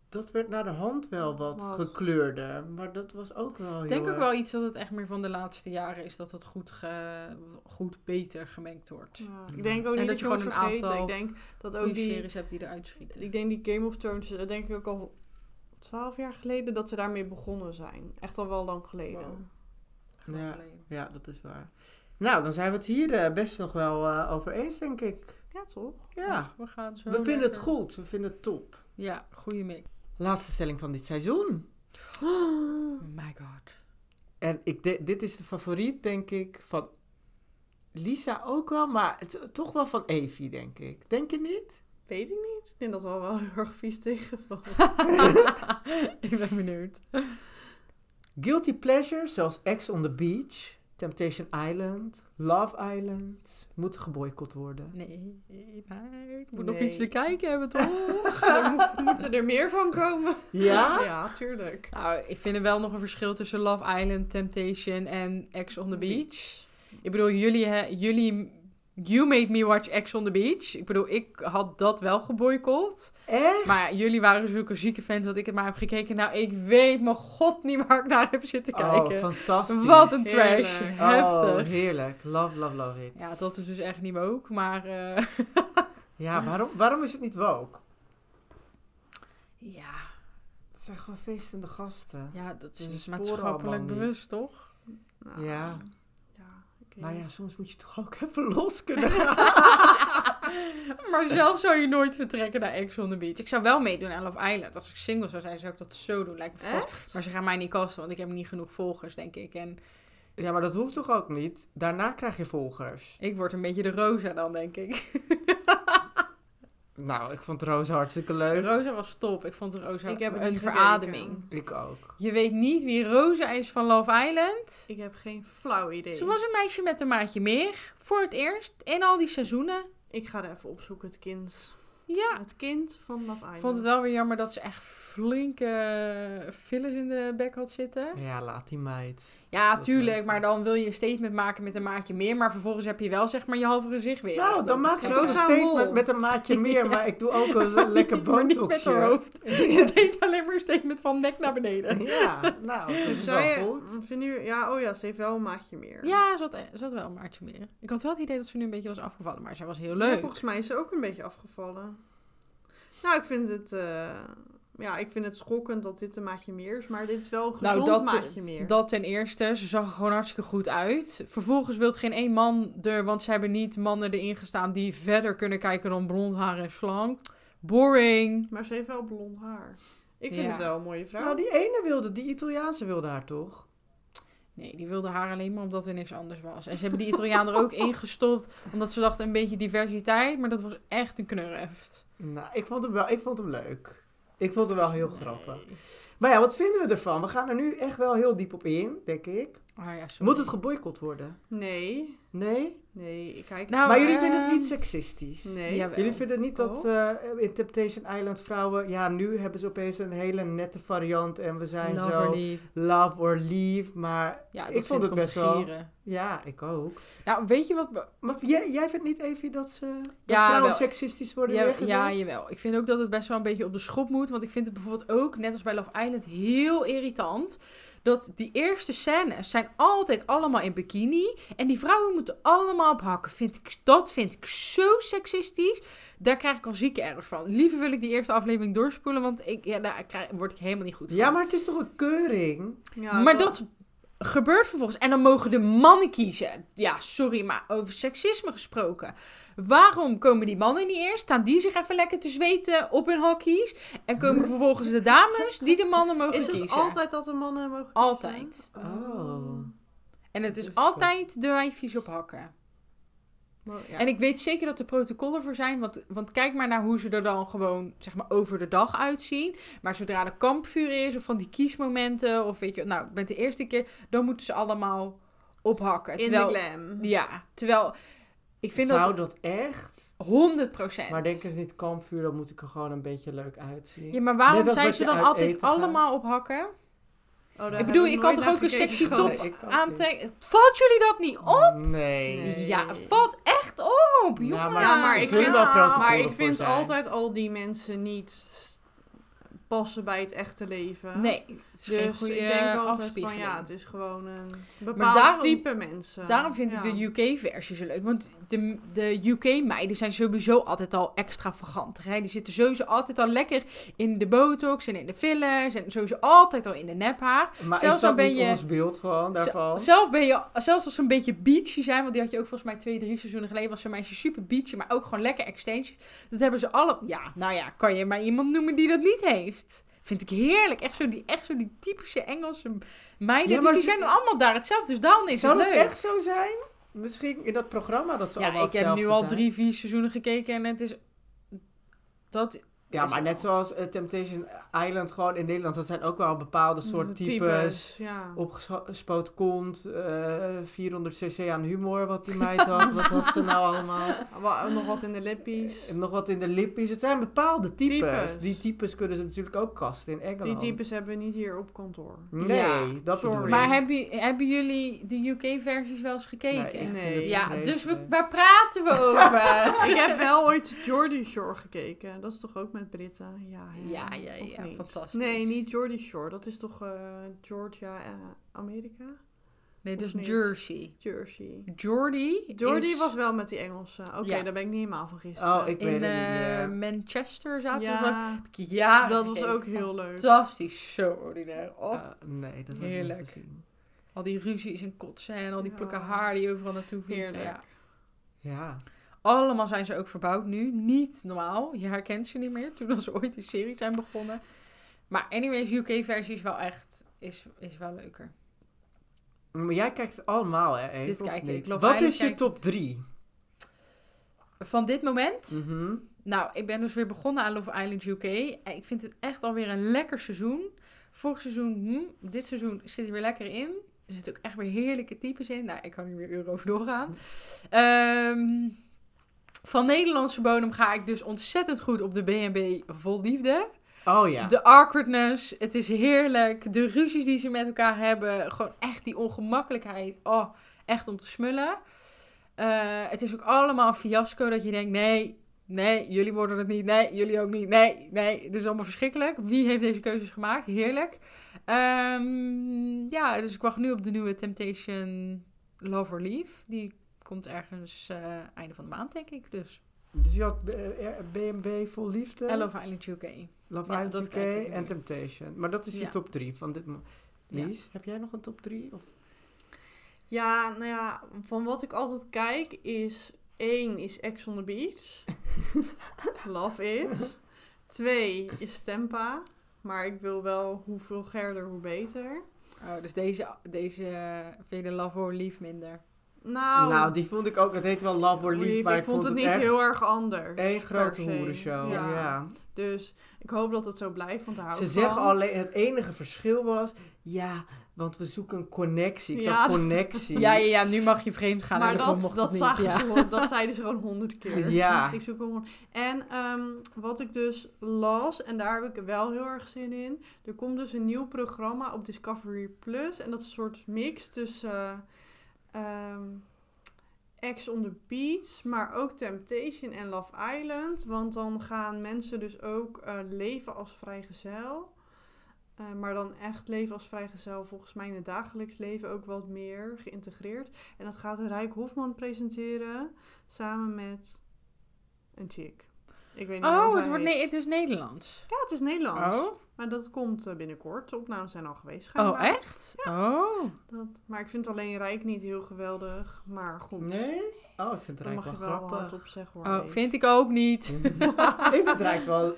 dat werd naar de hand wel wat, Wat? gekleurder. Maar dat was ook wel Ik denk ook wel iets dat het echt meer van de laatste jaren is... dat het goed, ge- goed beter gemengd wordt. Ja. Ik denk ook En niet dat dat, je gewoon een aantal Ik denk dat ook die... series hebt die eruit schieten. Ik denk die Game of Thrones, dat denk ik ook al twaalf jaar geleden dat ze daarmee begonnen zijn. Echt al wel lang geleden. Wow. Ja, ja, dat is waar. Nou, dan zijn we het hier eh, best nog wel eh, over eens, denk ik. Ja, toch? Ja, We gaan zo we vinden het goed. We vinden het top. Ja, goede mix. Laatste stelling van dit seizoen. Oh my god. En ik de- dit is de favoriet, denk ik, van Lisa ook wel, maar het, toch wel van Evie, denk ik. Denk je niet? Weet ik niet. Ik denk dat wel wel heel erg vies tegenvalt. ik ben benieuwd. Guilty pleasures zoals Ex on the Beach, Temptation Island, Love Island moeten geboycott worden. Nee, maar ik moet nog iets te kijken hebben, toch? mo- moeten er meer van komen. Ja? Ja, tuurlijk. nou, ik vind er wel nog een verschil tussen Love Island, Temptation en Ex on the Beach. Ik bedoel, jullie, hè, jullie... You made me watch Ex on the Beach. Ik bedoel, ik had dat wel geboycott. Echt? Maar jullie waren zulke zieke fans dat ik het maar heb gekeken. Nou, ik weet mijn god niet waar ik naar heb zitten kijken. Oh, fantastisch. Wat een trash. Heerlijk. Oh, Heftig. heerlijk. Love, love, love it. Ja, Ja, dat is dus echt niet woke, maar... eh, waarom, waarom is het niet woke? ja, Het zijn gewoon feestende gasten. ja, dat is maatschappelijk bewust, toch? Nou, Ja. Maar ja, soms moet je toch ook even los kunnen gaan. maar zelf zou je nooit vertrekken naar Ex on the Beach. Ik zou wel meedoen aan Love Island. Als ik single zou zijn, zou ik dat zo doen. Lijkt me. Echt? Maar ze gaan mij niet kasten, want ik heb niet genoeg volgers, denk ik. En Ja, maar dat hoeft toch ook niet? Daarna krijg je volgers. ik word een beetje de Rosa dan, denk ik. Nou, ik vond Roos hartstikke leuk. Rosa was top. Ik vond Rosa Ik heb een verademing. Ik ook. Je weet niet wie Rosa is van Love Island. Ik heb geen flauw idee. Ze was een meisje met een maatje meer. Voor het eerst. In al die seizoenen. Ik ga er even opzoeken, het kind. Ja. Het kind van Love Island. Ik vond het wel weer jammer dat ze echt flinke fillers in de bek had zitten. Ja, laat die meid. Ja, Dat tuurlijk. Maar dan wil je een statement maken met een maatje meer. Maar vervolgens heb je wel zeg maar je halve gezicht weer. Nou, dan maak je een statement met een maatje meer, maar ik doe ook een lekker Maar niet met botoxje. haar hoofd. Ze deed alleen maar een statement van nek naar beneden. Ja, nou, dat is wel goed. Ja, oh ja, ze heeft wel een maatje meer. Ja, ze had, ze had wel een maatje meer. Ik had wel het idee dat ze nu een beetje was afgevallen. Maar ze was heel leuk. Ja, volgens mij is ze ook een beetje afgevallen. Nou, ik vind het, eh, ja, ik vind het schokkend dat dit een maatje meer is. Maar dit is wel een Nou, gezond dat- maatje meer. Dat ten eerste. Ze zag er gewoon hartstikke goed uit. Vervolgens wil geen één man er, want ze hebben niet mannen erin gestaan die verder kunnen kijken dan blond haar en slank. Boring. Maar ze heeft wel blond haar. Ik vind Ja. het wel een mooie vrouw. Nou, die ene wilde, die Italiaanse wilde haar toch? Nee, die wilde haar alleen maar omdat er niks anders was. En ze hebben die Italiaan er ook ingestopt, omdat ze dachten een beetje diversiteit. Maar dat was echt een knurreft. Nou, ik vond hem wel, ik vond hem leuk. Ik vond hem wel heel grappig. Maar ja, wat vinden we ervan? We gaan er nu echt wel heel diep op in, denk ik. Ah ja, sorry. Moet het geboycott worden? Nee, Nee? nee, ik kijk... Nou, maar jullie vinden het niet seksistisch? nee. Jawel. Jullie vinden niet dat Oh. eh, in Temptation Island vrouwen... Ja, nu hebben ze opeens een hele nette variant en we zijn Love zo or leave. love or leave. Maar Ja, dat ik vond vind het best wel... Ja, ik ook. Nou, weet je wat... Maar jij, jij vindt niet, Evie, dat, ze, dat Ja, vrouwen wel. seksistisch worden Ja, neergezet? ja, jawel. Ik vind ook dat het best wel een beetje op de schop moet. Want ik vind het bijvoorbeeld ook, net als bij Love Island, heel irritant. Dat die eerste scènes zijn altijd allemaal in bikini. En die vrouwen moeten allemaal op hakken. Vind ik, dat vind ik zo seksistisch. Daar krijg ik al zieke ergens van. Liever wil ik die eerste aflevering doorspoelen. Want ik, ja, daar krijg, word ik helemaal niet goed van. Ja, maar het is toch een keuring? Ja, maar dat gebeurt vervolgens. En dan mogen de mannen kiezen. Ja, sorry, maar over seksisme gesproken. Waarom komen die mannen niet eerst? Staan die zich even lekker te zweten op hun hockey's? En komen vervolgens de dames die de mannen mogen Is het kiezen? altijd dat de mannen mogen kiezen? Altijd. Oh. En het is altijd de wijfjes op hakken. Maar ja. En ik weet zeker dat er protocollen voor zijn. Want, want kijk maar naar hoe ze er dan gewoon zeg maar, over de dag uitzien. Maar zodra er kampvuur is of van die kiesmomenten. Of weet je, nou, ik ben het de eerste keer. Dan moeten ze allemaal ophakken. In terwijl, de glam. Ja, terwijl ik vind Zou dat dat echt? 100%. Maar denken ze niet kampvuur, dan moet ik er gewoon een beetje leuk uitzien. Ja, maar waarom zijn ze dan altijd allemaal ophakken? Oh, Ik bedoel, je kan toch ook een sexy top Nee, ik aantrekken? Valt jullie dat niet op? Nee. Nee. Ja, valt echt op, Nou, jongen. maar Ja, maar ik vind, maar ik altijd al die mensen niet passen bij het echte leven. Nee, het is Dus geen goede ik denk altijd van ja, het is gewoon een bepaald daarom- type mensen. Daarom vind Ja. ik de UK-versie zo leuk. Want de, de UK-meiden zijn sowieso altijd al extravagant. Hè? Die zitten sowieso altijd al lekker in de botox en in de fillers. En sowieso altijd al in de nephaar. Maar Zelfs is dat ben je- ons beeld gewoon daarvan? Zelf ben je, zelfs als ze een beetje beachy zijn, want die had je ook volgens mij twee, drie seizoenen geleden, was zo'n meisje super beachy, maar ook gewoon lekker extensions. Dat hebben ze alle, ja, nou ja, kan je maar iemand noemen die dat niet heeft. Vind ik heerlijk. Echt zo die, echt zo die typische Engelse meiden. Ja, dus maar die ze- zijn dan allemaal daar hetzelfde. Dus dan is Zou het dat leuk. echt zo zijn? Misschien in dat programma dat ze Ja, allemaal ik heb nu al zijn? drie, vier seizoenen gekeken en het is... Dat... Ja, maar net zoals eh, Temptation Island gewoon in Nederland. Dat zijn ook wel bepaalde soort De types. Ja. Opgespoten kont, eh 400 cc aan humor wat die meid had. wat had ze nou allemaal? Nog wat in de lippies. En nog wat in de lippies. Het zijn bepaalde types. Types. Die types kunnen ze natuurlijk ook kasten in Die Engeland. types hebben we niet hier op kantoor. Nee, Ja, dat sorry. bedoel ik. Maar hebben, hebben jullie de UK-versies wel eens gekeken? Nee, Ja, dus we, waar praten we over? ik heb wel ooit Geordie Shore gekeken. Dat is toch ook met Britten? Ja, hè? Ja, ja, ja, niet? fantastisch. Nee, niet Geordie Shore. Dat is toch eh, Georgia, eh, Amerika? Nee, is niet? Jersey. Jersey. Geordie is was wel met die Engelse. Oké, Ja. daar ben ik niet helemaal van gisteren. Oh, ik weet in het niet eh, meer. Manchester zaten we. ja, Ja, dat was ook heel leuk. Fantastisch, zo ordinair. Oh, Ah, nee, dat heb ik Heerlijk. niet gezien. al die ruzies en kotsen en al die Ja. plukken haar die overal naartoe vliegen. Heerlijk. Ja. Ja. Allemaal zijn ze ook verbouwd nu. Niet normaal. Je herkent ze niet meer. Toen ze ooit die serie zijn begonnen. Maar anyways, UK-versie is wel echt... Is, is wel leuker. Maar jij kijkt allemaal, hè? Dit kijk ik. Wat is je top het. 3? Van dit moment... Mhm. Nou, ik ben dus weer begonnen aan Love Island UK. Ik vind het echt alweer een lekker seizoen. Vorig seizoen, hm, dit seizoen zit er weer lekker in. Er zitten ook echt weer heerlijke types in. Nou, ik kan hier weer uren over doorgaan. Ehm, van Nederlandse bodem ga ik dus ontzettend goed op de B&B Vol Liefde. Oh ja. De awkwardness, het is heerlijk. De ruzies die ze met elkaar hebben. Gewoon echt die ongemakkelijkheid. Oh, echt om te smullen. Eh, het is ook allemaal een fiasco dat je denkt, nee, nee, jullie worden het niet. Nee, jullie ook niet. Nee, nee, het is allemaal verschrikkelijk. Wie heeft deze keuzes gemaakt? Heerlijk. Ehm, ja, dus ik wacht nu op de nieuwe Temptation Love or Leave. Die komt ergens eh, einde van de maand, denk ik. Dus Dus je had eh, B&B vol liefde, I Love Island UK. Love Ja, Island UK nu. en Temptation. Maar dat is je Ja. top 3 van dit. Ja. Lies, heb jij nog een top 3? Of? Ja, nou ja, van wat ik altijd kijk is... één is Ex on the Beach. Love it. Twee is Tempa. Maar ik wil wel hoe vulgairder, hoe beter. Oh, dus deze, deze eh, vind je de Love or Leave minder? Nou, Nou, die vond ik ook, het heet wel Love or Leave, lief, maar ik vond het niet echt heel erg anders. Een grote hoerenshow, Ja. ja. Dus ik hoop dat het zo blijft, want daar Ze zeggen alleen, het enige verschil was, ja, want we zoeken een connectie. Ik Ja. zag connectie. Ja, ja, ja, nu mag je vreemd gaan. maar dat, dat, het niet, zagen ja. ze, gewoon- dat zeiden ze gewoon honderd keer. Ja. Ik zoek gewoon. En ehm, wat ik dus las, en daar heb ik wel heel erg zin in. Er komt dus een nieuw programma op Discovery Plus. En dat is een soort mix tussen eh, ehm, Ex on the Beach, maar ook Temptation en Love Island. Want dan gaan mensen dus ook eh, leven als vrijgezel. Eh, maar dan echt leven als vrijgezel volgens mij in het dagelijks leven ook wat meer geïntegreerd. En dat gaat Rijk Hofman presenteren samen met een chick. Ik weet niet Oh, het, wordt, nee, het is Nederlands. Ja, het is Nederlands. Oh, Maar dat komt eh, binnenkort. De opnames zijn al geweest. oh echt? Oh. Dat, maar ik vind alleen Rijk niet heel geweldig. Maar goed. Nee? Oh, ik vind het mag je wel wel grappig. hard op zeggen hoor. oh, vind ik ook niet. ik vind het eigenlijk wel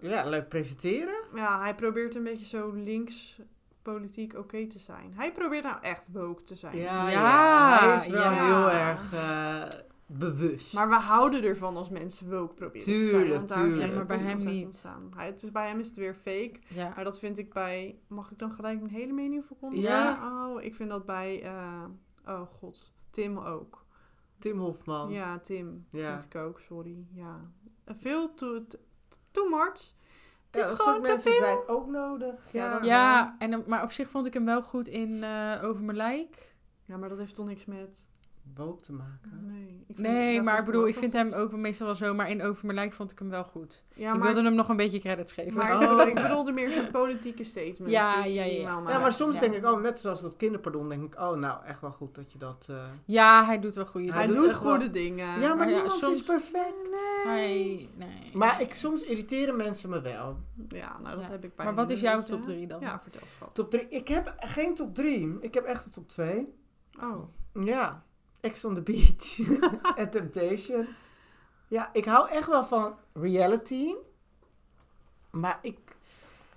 ja, leuk presenteren. Ja, hij probeert een beetje zo links politiek oké te zijn. Hij probeert nou echt woke te zijn. Ja, Ja, ja. hij is wel ja. heel erg eh, bewust. Maar we houden ervan als mensen woke proberen te zijn. Tuurlijk, Want daar tuurlijk. je Maar bij hem niet. ontstaan. Hij, het is, bij hem is het weer fake. Ja. Maar dat vind ik bij... Mag ik dan gelijk mijn hele mening verkondigen? Ja. Oh, ik vind dat bij... eh, oh god, Tim ook. Tim Hofman. Ja, Tim. Ja. Vind ik ook, sorry. Ja. Eh, Veel too, too much. Het Ja, is gewoon te mensen veel. zijn ook nodig. Ja, Ja. wel. Ja, en, dan- maar op zich vond ik hem wel goed in eh, Over mijn lijk. Ja, maar dat heeft toch niks met... woke te maken. Nee, ik Nee, maar ik bedoel, ik vind hem ook meestal wel zo. Maar in Over mijn lijk vond ik hem wel goed. Ja, ik maar, wilde hem nog een beetje credits geven. maar Oh. ik bedoelde meer zijn politieke statements. Ja, die ja, hij ja. Ja, maar soms ja. denk ik, oh, net zoals dat kinderpardon, denk ik, oh, nou, echt wel goed dat je dat... eh, Ja, hij doet wel goede Hij Hij dingen. doet doet wel- goede dingen. Ja, maar, maar ja, niemand soms- is perfect. Hij, nee. Maar ik, soms irriteren mensen me wel. Ja, nou dat Ja. heb ik bij Maar wat is jouw top 3 dan? Ja, vertel. Top 3. Ik heb geen top 3. Ik heb echt een top 2. Oh. Ja. Ex on the Beach. en Temptation. Ja, ik hou echt wel van reality. Maar ik,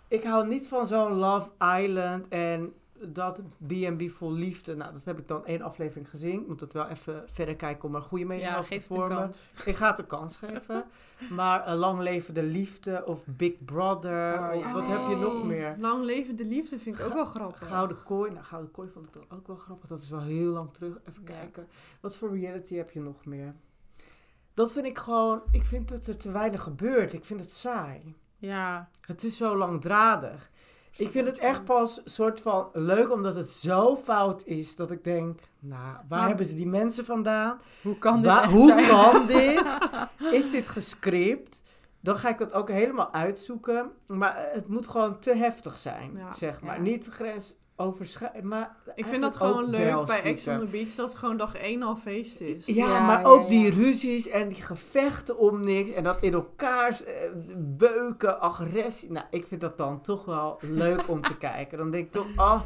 ik hou niet van zo'n Love Island en dat B&B vol liefde. Nou, dat heb ik dan één aflevering gezien. Ik moet het wel even verder kijken om er een goede mening ja, over geef te het een vormen. kans. Ik ga het een kans geven. Maar uh, Lang Leven de Liefde of Big Brother Oh, of ja. wat heb je nog Oh, meer? Lang leven de liefde vind ik ook wel grappig. Gouden kooi. Nou, Gouden kooi vond ik dan ook wel grappig. Dat is wel heel lang terug. Even Ja. kijken. Wat voor reality heb je nog meer? Dat vind ik gewoon... Ik vind dat er te weinig gebeurt. Ik vind het saai. Ja, Het is zo langdradig. Ik vind het echt pas soort van leuk omdat het zo fout is dat ik denk... Nou, waar hebben ze die mensen vandaan? hoe kan dit Waar- hoe zijn? kan dit? Is dit gescript? Dan ga ik dat ook helemaal uitzoeken. Maar het moet gewoon te heftig zijn, Ja. zeg maar. Ja. Niet maar Ik vind dat gewoon leuk bij Ex on the Beach dat het gewoon dag één al feest is. Ja, Ja, maar ja, ook ja. die ruzies en die gevechten om niks. En dat in elkaar eh, beuken, agressie. Nou, ik vind dat dan toch wel leuk om te kijken. Dan denk ik toch, oh,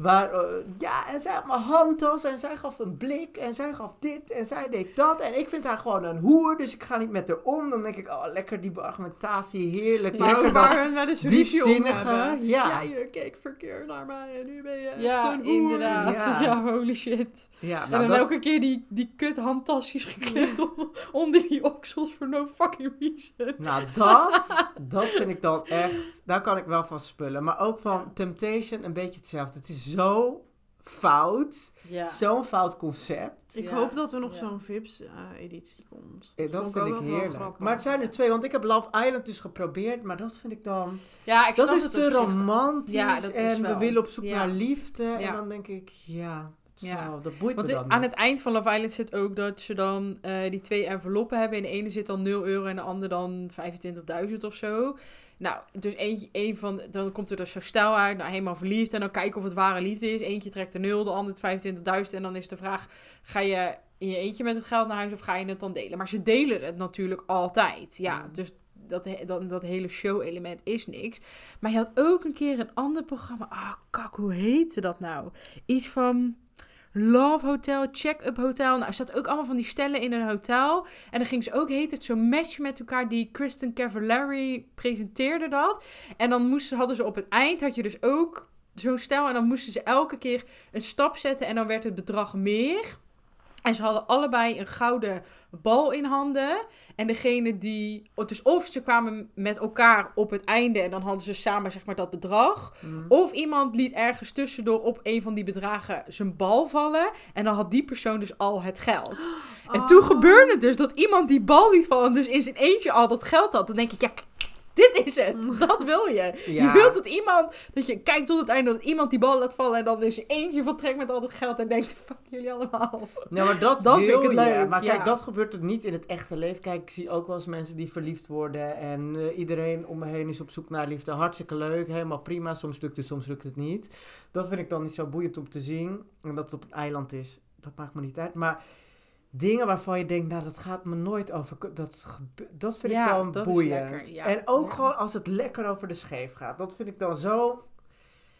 waar, eh, ja, en zij had mijn handtas en zij gaf een blik en zij gaf dit en zij deed dat. En ik vind haar gewoon een hoer, dus ik ga niet met haar om. Dan denk ik, oh, lekker die argumentatie, heerlijk. Maar lekker waar wel eens diepzinnige, hebben. ja. Ja, je keek verkeerd naar mij en nu ben je Ja, zo'n hoer. inderdaad. Ja. Ja. holy shit. Ja, en nou, dan dat, elke keer die, die kut handtasjes gekleed on- onder die oksels voor no fucking reason. Nou, dat, dat vind ik dan echt, daar kan ik wel van spullen. Maar ook van Temptation een beetje hetzelfde. Het is zo fout, Ja. zo'n fout concept. Ik Ja. hoop dat er nog Ja. zo'n Vips-editie komt. Eh, Dat vind ik wel heerlijk. grappig. Maar het zijn er twee, want ik heb Love Island dus geprobeerd, maar dat vind ik dan... Ja, ik dat snap is het te romantisch Ja, dat is en we willen op zoek Ja. naar liefde. En dan denk ik, ja, zo, dat boeit Want me dan aan niet. het eind van Love Island zit ook dat ze dan eh, die twee enveloppen hebben. In de ene zit dan 0 euro en de andere dan 25.000 of zo. Nou, dus eentje, een van, dan komt er dus zo stijl uit, nou helemaal verliefd. En dan kijken of het ware liefde is. Eentje trekt de 0, de ander het 25.000. En dan is de vraag, ga je in je eentje met het geld naar huis of ga je het dan delen? Maar ze delen het natuurlijk altijd. Ja, Mm. dus dat, dat, dat hele show-element is niks. Maar je had ook een keer een ander programma. Ah, kak, hoe heette dat nou? Iets van... Love Hotel, Check-up Hotel. Nou, er zat ook allemaal van die stellen in een hotel. En dan ging ze ook, heet het, zo'n match met elkaar. Die Kristen Cavallari presenteerde dat. En dan moesten, hadden ze op het eind, had je dus ook zo'n stel. En dan moesten ze elke keer een stap zetten. En dan werd het bedrag meer. En ze hadden allebei een gouden bal in handen. En degene die... Dus of ze kwamen met elkaar op het einde. En dan hadden ze samen, zeg maar, dat bedrag. Mm. Of iemand liet ergens tussendoor op een van die bedragen zijn bal vallen. En dan had die persoon dus al het geld. En toen Oh. gebeurde het dus dat iemand die bal liet vallen. Dus in zijn eentje al dat geld had. Dan denk ik, ja, dit is het. Dat wil je. Ja. Je wilt dat iemand, dat je kijkt tot het einde, dat iemand die bal laat vallen. En dan is er eentje vertrekt met al dat geld. En denkt, fuck jullie allemaal. Nou, maar dat, Dat wil vind ik je. leuk, Maar kijk, dat gebeurt er niet in het echte leven. Kijk, ik zie ook wel eens mensen die verliefd worden. En eh, iedereen om me heen is op zoek naar liefde. Hartstikke leuk, helemaal prima. Soms lukt het, soms lukt het niet. Dat vind ik dan niet zo boeiend om te zien. En dat het op een eiland is, dat maakt me niet uit. Maar dingen waarvan je denkt, nou, dat gaat me nooit over. Dat, dat vind Ja, ik dan dat boeiend. lekker, ja. En ook Ja. gewoon als het lekker over de scheef gaat. Dat vind ik dan zo...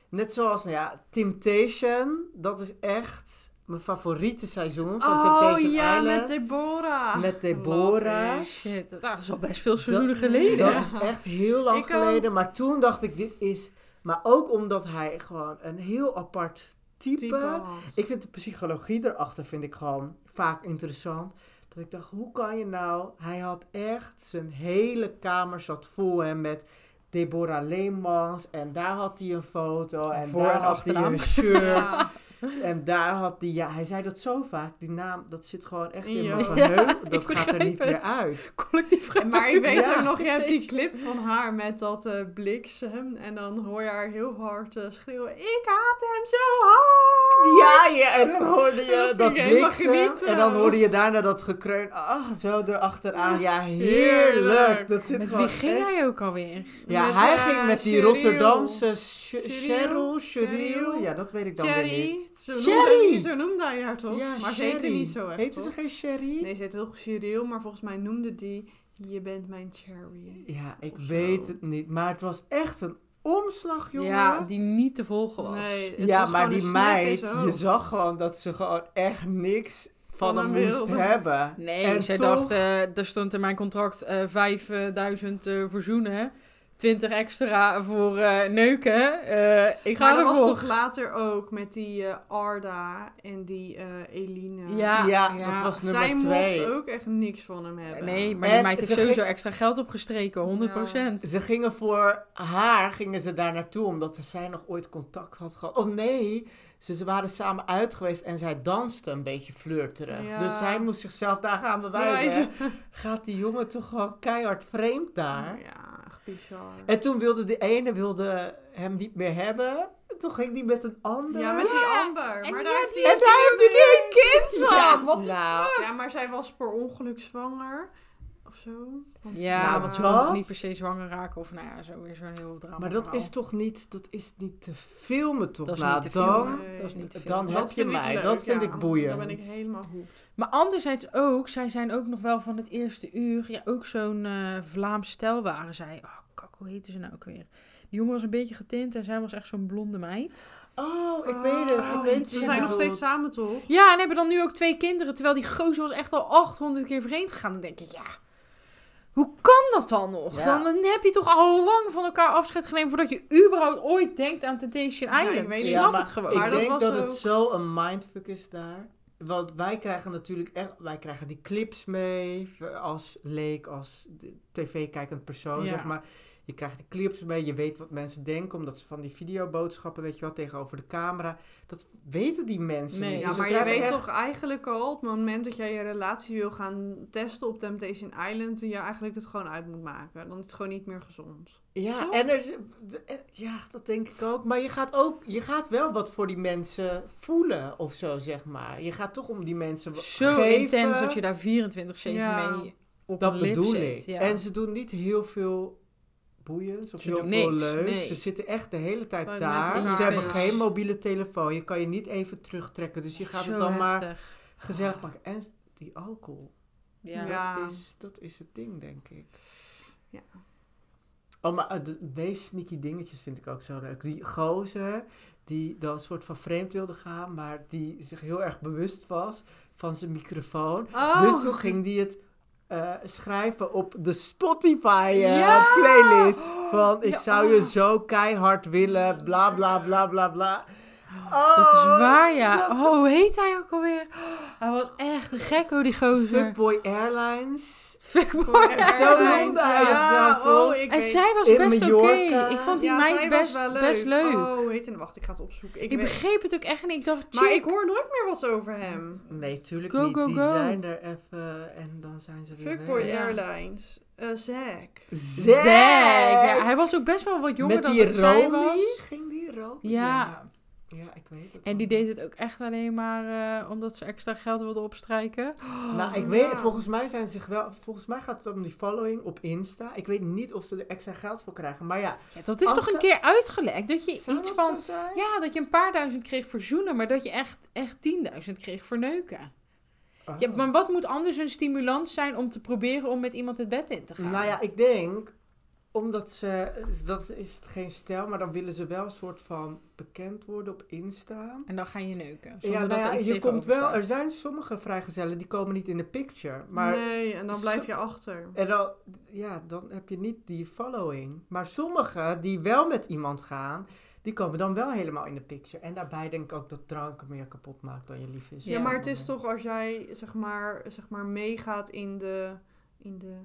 Net zoals, nou ja, Temptation. Dat is echt mijn favoriete seizoen van Oh Temptation ja, Island. met Deborah. Met Deborah. Shit, dat is al best veel seizoenen geleden. Dat is echt heel lang Ik ook. geleden. Maar toen dacht ik, dit is... Maar ook omdat hij gewoon een heel apart type... Type. Ik vind de psychologie erachter vind ik gewoon vaak interessant. Dat ik dacht, hoe kan je nou... Hij had echt zijn hele kamer zat vol met Deborah Leemans. En daar had hij een foto. En Voor- daar en had hij een shirt. Ja. En daar had die, ja, hij zei dat zo vaak, die naam, dat zit gewoon echt in mijn geheugen. dat gaat er niet meer uit. Collectief Maar ik weet Ja. ook nog, je hebt die clip van haar met dat eh, bliksem. En dan hoor je haar heel hard eh, schreeuwen, ik haat hem zo hard! Ja, ja, en dan hoorde En je dat dat bliksem. En dan hoorde je daarna dat gekreun. Ah, zo erachteraan. Ja, heerlijk. Heerlijk. Dat zit Met wie ging echt- hij ook alweer? Ja, Met, hij eh, ging met die Cheryl. Rotterdamse Cheryl? Cheryl, Cheryl. Cheryl? Ja, dat weet ik dan weer niet. Zo Sherry! noemde, zo noemde hij haar toch? Ja, maar ze heette Sherry. niet zo echt, Heette ze geen Sherry? Nee, ze heette toch Cheryl, maar volgens mij noemde die, je bent mijn cherry. Ja, ik Of weet zo. het niet. Maar het was echt een omslag, jongen. Ja, die niet te volgen was. Nee, het Ja, was maar gewoon die meid, je zag gewoon dat ze gewoon echt niks van, Van hem moest wilde. hebben. Nee, En zij toch- dacht, eh er stond in mijn contract eh 5000 eh voor zoenen. 20 extra voor eh, neuken. Eh, ik ga Maar dat was toch later ook met die eh, Arda en die eh, Eline. Ja, Ja, ja. dat was Zij nummer twee. mocht ook echt niks van hem hebben. Nee, maar En die meid heeft sowieso ging- extra geld opgestreken, 100%. Ze gingen voor haar, gingen ze daar naartoe, omdat zij nog ooit contact had gehad. Oh nee, ze, ze waren samen uit geweest en zij danste een beetje flirterig. Ja. Dus zij moest zichzelf daar gaan bewijzen. Bewijzen. Gaat die jongen toch gewoon keihard vreemd daar? Ja, echt bizar. En toen wilde de ene wilde hem niet meer hebben. En toen ging die met een ander. Ja, met die Amber. En Maar die daar heeft En hij daar heeft hij nu een kind van. Ja, wat nou, Ja, maar zij was per ongeluk zwanger. Of zo. Want- Ja, Nou, want ze wilde niet per se zwanger raken. Of nou ja, zo weer zo'n heel drama. maar dat verhaal. is toch niet, dat is niet te filmen toch? Dat is nou, niet te dan, filmen. Nee, dat is niet te dan heb je mij. leuk, dat vind ja. ik boeiend. Dan ben ik helemaal hoek. Maar anderzijds ook, zij zijn ook nog wel van het eerste uur, ja, ook zo'n eh, Vlaams stel waren zij. Oh, kak, hoe heette ze nou ook weer? Die jongen was een beetje getint en zij was echt zo'n blonde meid. Oh, ik weet het. Ik Oh, weet Ze zijn nog steeds samen, toch? Ja, en hebben dan nu ook twee kinderen, terwijl die gozer was echt al 800 keer vreemd gegaan. Dan denk ik, ja, hoe kan dat dan nog? Ja. Dan heb je toch al lang van elkaar afscheid genomen voordat je überhaupt ooit denkt aan Temptation Ja, ik Island. weet Ik niet. snap het gewoon. Ik Maar dat denk was dat het zo een mindfuck is daar. Want wij krijgen natuurlijk echt, wij krijgen die clips mee als leek, als tv-kijkend persoon, Ja. zeg maar. Je krijgt die clips mee, je weet wat mensen denken, omdat ze van die videoboodschappen, weet je wel, tegenover de camera. Dat weten die mensen Nee. niet. Ja, Dus maar je weet echt- toch eigenlijk al, op het moment dat jij je relatie wil gaan testen op Temptation Island, je eigenlijk het gewoon uit moet maken. Dan is het gewoon niet meer gezond. Ja, en er, ja, dat denk ik ook. Maar je gaat ook, je gaat wel wat voor die mensen voelen of zo, zeg maar. Je gaat toch om die mensen wat Zo geven. intens dat je daar 24-7 Ja. mee op Dat een lip bedoel zit. ik. Ja. En ze doen niet heel veel boeiends of Ze heel veel nee. Ze zitten echt de hele tijd daar. Ze hebben geen mobiele telefoon. Je kan je niet even terugtrekken. Dus je gaat Zo het dan maar gezellig maken. En die alcohol. Ja. Ja. Dat, is, dat is het ding, denk ik. Ja. Oh, maar uh, de meest sneaky dingetjes vind ik ook zo leuk. Die gozer die dan een soort van vreemd wilde gaan, maar die zich heel erg bewust was van zijn microfoon. Oh, Dus toen ging die het eh, schrijven op de Spotify eh, Ja! playlist. Van ik Ja, zou je zo keihard willen, bla bla bla bla bla. Dat is Oh, waar, ja. dat- Oh, hoe heet hij ook alweer? hij was echt een gek, hoor, die gozer. Fuckboy Airlines. Fuckboy. Zo noemde hij ja, oh, ik En weet- zij was In best oké. Ik vond die ja, meid best, was wel best leuk. Oh, heet het? Wacht, ik ga het opzoeken. Ik, ik weet- begreep het ook echt niet. Ik dacht, Maar ik hoor nooit meer wat over hem. Nee, tuurlijk Go, niet. go, Die go. zijn er even en dan zijn ze weer Fuckboy weg. Ja. Airlines. Eh Zack. Ja, hij was ook best wel wat jonger Met dan die zij was. Ging die Romy? Ja. Ja, ik weet het En die deed het ook echt alleen maar eh, omdat ze extra geld wilde opstrijken. Nou, ik ja. weet, volgens mij zijn ze zich wel, volgens mij gaat het om die following op Insta. Ik weet niet of ze er extra geld voor krijgen, maar ja. Ja, dat is toch een keer uitgelekt? Dat je Zou iets dat van... zo zijn? Ja, dat je een paar duizend kreeg voor zoenen, maar dat je echt, echt 10.000 kreeg voor neuken. Oh. Ja, maar wat moet anders een stimulans zijn om te proberen om met iemand het bed in te gaan? Nou ja, ik denk, omdat ze, dat is het geen stijl, maar dan willen ze wel een soort van bekend worden op Insta. En dan ga je neuken. Ja, Zonder nou ja, er je komt wel, er zijn sommige vrijgezellen die komen niet in de picture. Maar nee, en dan blijf je achter. En dan, ja, dan heb je niet die following. Maar sommigen die wel met iemand gaan, die komen dan wel helemaal in de picture. En daarbij denk ik ook dat drank meer kapot maakt dan je lief is. Ja, Ja. maar het is toch als jij zeg maar, zeg maar meegaat in de, in de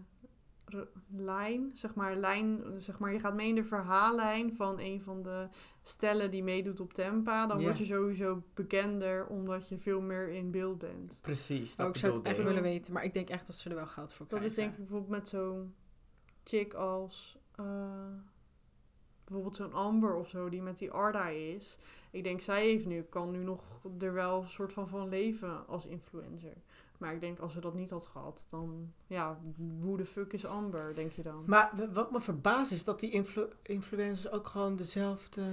lijn, zeg maar, lijn, zeg maar, je gaat mee in de verhaallijn van een van de stellen die meedoet op Tempa, dan word je sowieso bekender omdat je veel meer in beeld bent. Precies. Oh, ik zou het echt willen weten, maar ik denk echt dat ze er wel geld voor Dat krijgen. is denk ik bijvoorbeeld met zo'n chick als eh, bijvoorbeeld zo'n Amber of zo, die met die Arda is. Ik denk, zij heeft nu, kan nu nog er wel een soort van van leven als influencer. Maar ik denk, als ze dat niet had gehad, dan, ja, hoe de fuck is Amber, denk je dan? Maar wat me verbaast is dat die influ- influencers ook gewoon dezelfde...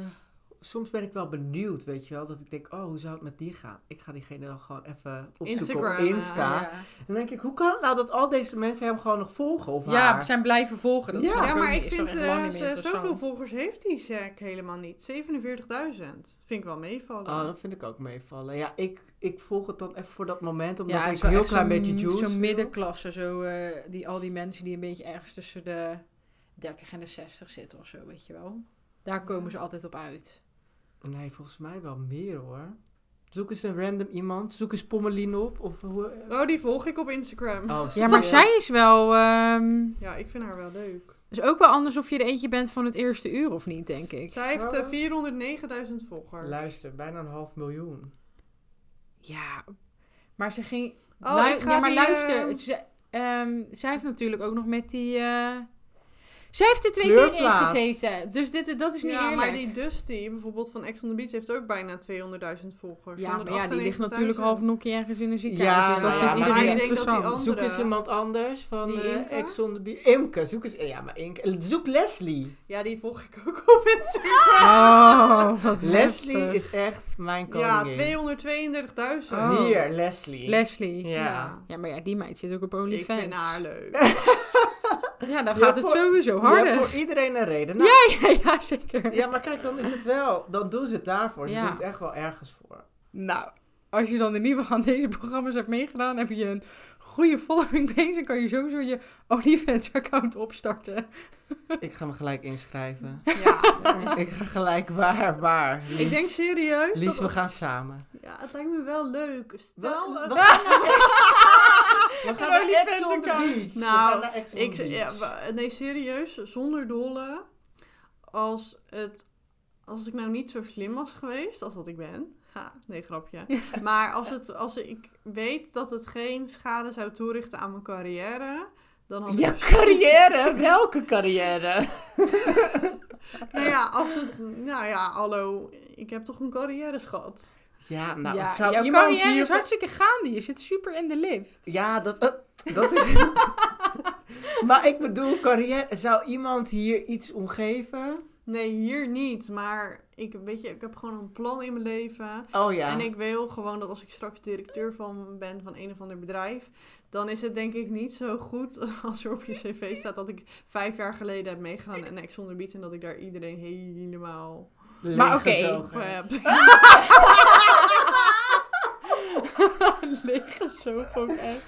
Soms ben ik wel benieuwd, weet je wel. Dat ik denk, oh, hoe zou het met die gaan? Ik ga diegene dan gewoon even opzoeken Instagram, op eh, Insta. Ja. En dan denk ik, hoe kan het nou dat al deze mensen hem gewoon nog volgen? Of Ja, haar? we zijn blijven volgen. Dat Ja. maar ik vind, eh, interessant. zoveel volgers heeft die Zack helemaal niet. 47.000. Vind ik wel meevallen. Oh, dat vind ik ook meevallen. Ja, ik, ik volg het dan even voor dat moment, omdat ja, ik heel klein beetje juice Zo'n middenklasse, zo, eh, die, al die mensen die een beetje ergens tussen de 30 en de 60 zitten of zo, weet je wel. Daar komen ze altijd op uit. Nee, volgens mij wel meer hoor. Zoek eens een random iemand. Zoek eens Pommelien op. Of hoe... Oh, die volg ik op Instagram. Oh, Ja, maar zij is wel... ehm Ja, ik vind haar wel leuk. is ook wel anders of je er eentje bent van het eerste uur of niet, denk ik. Zij heeft Zo. eh, 409.000 volgers. Luister, bijna een half miljoen. Ja, maar ze ging... Oh, Lu- ik ga ja, maar die, luister. eh, Ze, ehm, zij heeft natuurlijk ook nog met die... eh, Zij heeft er twee keer in gezeten. Dus dit, dat is niet ja, eerlijk. maar die Dusty, bijvoorbeeld van Ex on the Beach, heeft ook bijna 200.000 volgers. Ja, maar ja, die ligt 198.000. natuurlijk half nokkie ergens in een ziekenhuis. Ja, dus dat nou vindt ja, maar iedereen ik denk dat die interessant. andere- Zoek eens iemand anders van Die eh, Imke? Ex on the Beach. Imke, zoek eens... Ja, maar Imke. Zoek Leslie. Ja, die volg ik ook op Instagram. Oh, wat Leslie heftig. is echt mijn Ja, koningin. 232.000. Oh. Hier, Leslie. Leslie. Ja. Ja. Ja. maar ja, die meid zit ook op Ik OnlyFans. vind haar leuk. Ja, dan gaat het voor- sowieso Je hebt harder. voor iedereen een reden. Nou, Ja, ja, ja, zeker. ja, maar kijk, dan is het wel... Dan doen ze het daarvoor. Ze Ja. doen het echt wel ergens voor. Nou, als je dan in ieder geval aan deze programma's hebt meegedaan, heb je een goede following bezig, kan je sowieso je OnlyFans-account opstarten. Ik ga me gelijk inschrijven. Ja. ik ga gelijk waar, waar. Lies, Ik denk serieus. Lies, dat- we gaan samen. Ja, het lijkt me wel leuk. Stel, we, eh, we gaan naar, we gaan naar Ex on account. Beach. Nou, we gaan naar Ex on ik, ja, nee, serieus, zonder dolle. Als, het, als ik nou niet zo slim was geweest als dat ik ben. Ha, nee, grapje. Maar als, het, als ik weet dat het geen schade zou toerichten aan mijn carrière. Dan had Je ik, carrière? Welke carrière? nou ja, als het. Nou ja, hallo. Ik heb toch een carrière gehad. Ja, nou, ja, het zou jouw iemand carrière hier... is hartstikke gaande. Je zit super in de lift. Ja, dat, eh, dat is... maar ik bedoel, carrière... Zou iemand hier iets omgeven? Nee, hier niet. Maar ik, weet je, ik heb gewoon een plan in mijn leven. Oh ja. En ik wil gewoon dat als ik straks directeur van ben van een of ander bedrijf, dan is het denk ik niet zo goed als er op je cv staat dat ik vijf jaar geleden heb meegedaan aan Ex on the en dat ik daar iedereen helemaal Maar oké. Heb. Leeggezogen ook echt.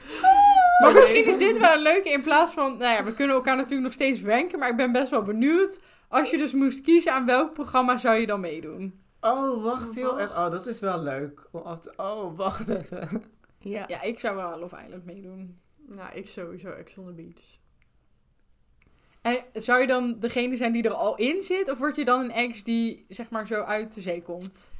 Maar misschien is dit wel een leuke in plaats van... Nou ja, we kunnen elkaar natuurlijk nog steeds ranken, maar ik ben best wel benieuwd. Als je dus moest kiezen, aan welk programma zou je dan meedoen? Oh, wacht heel Wacht. even. Oh, dat is wel leuk. om af te- Oh, wacht even. Ja. Ja, ik zou wel aan Love Island meedoen. Nou, ik sowieso Ex on the Beach. En zou je dan degene zijn die er al in zit? Of word je dan een ex die, zeg maar, zo uit de zee komt?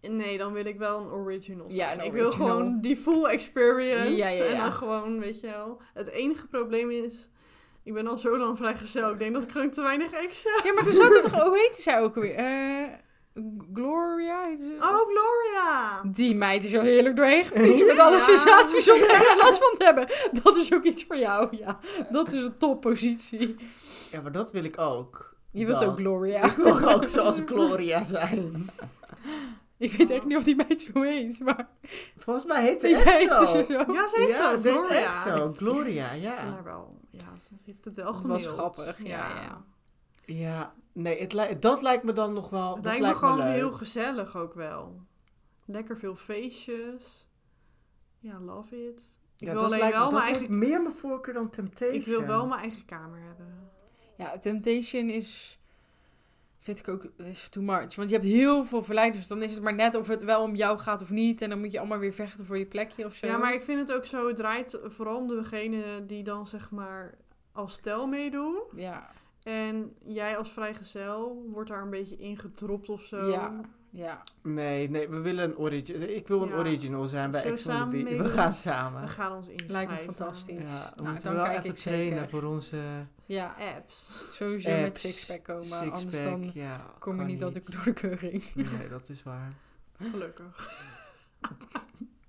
Nee, dan wil ik wel een original Ja, ik wil gewoon die full experience. Ja, ja, En dan gewoon, weet je wel. Het enige probleem is, ik ben al zo lang vrijgezel. Ik denk dat ik gewoon te weinig ex heb. Ja, maar toen zat er toch... Hoe heette zij ook alweer? Eh, Gloria? ze? Oh, Gloria! Die meid is zo heerlijk doorheen gefietst met alle Ja. sensaties zonder er last van te hebben. Dat is ook iets voor jou, ja. Dat is een toppositie. Ja, maar dat wil ik ook. Je wilt Dan. ook Gloria. Ik wil ook zoals Gloria zijn. Ik weet echt niet of die meid zo heet, maar... Volgens mij heet ze Ja, echt zo. zo. Ja, ze heet Ja, zo, ze heet Gloria. echt zo. Gloria, Ik vind ja. haar wel, ja, ze heeft het wel Het was grappig, ja, ja. Ja, nee, het li- dat lijkt me dan nog wel. Het dat lijkt me gewoon leuk. heel gezellig ook wel. Lekker veel feestjes. Ja, love it. Ik Ja, wil dat alleen lijkt wel dat mijn eigen... meer mijn voorkeur dan Temptation. Ik wil wel mijn eigen kamer hebben. Ja, Temptation is... Vind ik ook is too much. Want je hebt heel veel verleiders. Dan is het maar net of het wel om jou gaat of niet. En dan moet je allemaal weer vechten voor je plekje of zo. Ja, maar ik vind het ook zo, het draait vooral om degene die dan zeg maar als stel meedoen. Ja, En jij als vrijgezel wordt daar een beetje ingedropt of zo. ja, ja. Nee, nee, we willen een original. Ik wil een Ja. original zijn bij Ex on the Beach. We gaan samen. We gaan ons inschrijven. Lijkt me fantastisch. Ja, we Nou, moeten dan wel kijk even ik trainen zeker. voor onze Ja, Apps. sowieso met apps, sixpack komen. sixpack, anders dan ja, kom je niet dat ik door de keuring. Nee, dat is waar. Gelukkig.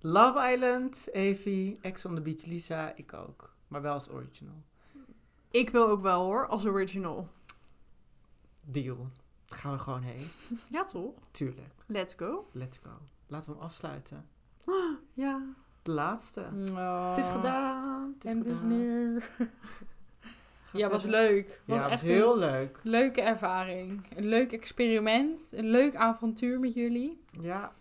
Love Island, Evie, Ex on the Beach, Lisa, ik ook. Maar wel als original. Ik wil ook wel hoor, als original. Deal. Daar gaan we gewoon heen. Ja toch? Tuurlijk. Let's go. Let's go. Laten we hem afsluiten. Ja. De laatste. Oh. Het is gedaan. Het is En dus gedaan. Ja, was leuk. Was Ja, het echt was heel een leuk. leuke ervaring. Een leuk experiment. Een leuk avontuur met jullie. Ja.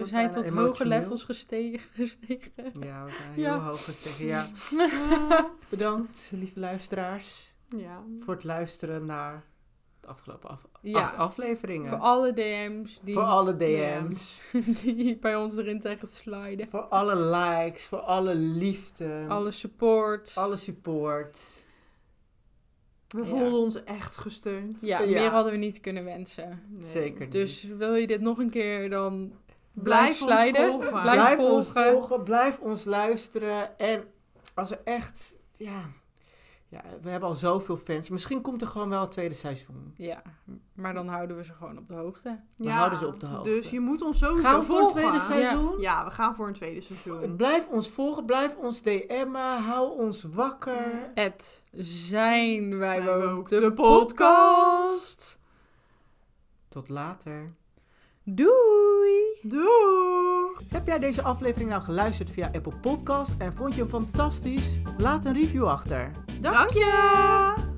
We zijn tot hoge levels gestegen. gestegen. Ja, we zijn Ja. heel hoog gestegen. Ja. Bedankt, lieve luisteraars, Ja. voor het luisteren naar de afgelopen af Ja. acht afleveringen. Voor alle DM's die, Voor alle DM's. die bij ons erin zijn gesliden. voor alle likes, voor alle liefde. Alle support. alle support. We Ja. voelden ons echt gesteund. Ja, Ja. meer hadden we niet kunnen wensen. Nee. Zeker niet. Dus wil je dit nog een keer, dan Blijf ons volgen. Blijf, Blijf ons volgen. blijf ons luisteren. En als er echt, ja, ja, we hebben al zoveel fans. Misschien komt er gewoon wel het tweede seizoen. Ja, maar dan houden we ze gewoon op de hoogte. We houden ze op de hoogte. Dus je moet ons sowieso Gaan we voor een volgen. tweede seizoen? Ja, we gaan voor een tweede seizoen. Blijf ons volgen, blijf ons DM'en, hou ons wakker. Het zijn wij Wij ook de podcast. Tot later. Doei! Doei! Heb jij deze aflevering nou geluisterd via Apple Podcast en vond je hem fantastisch? Laat een review achter. Dank je!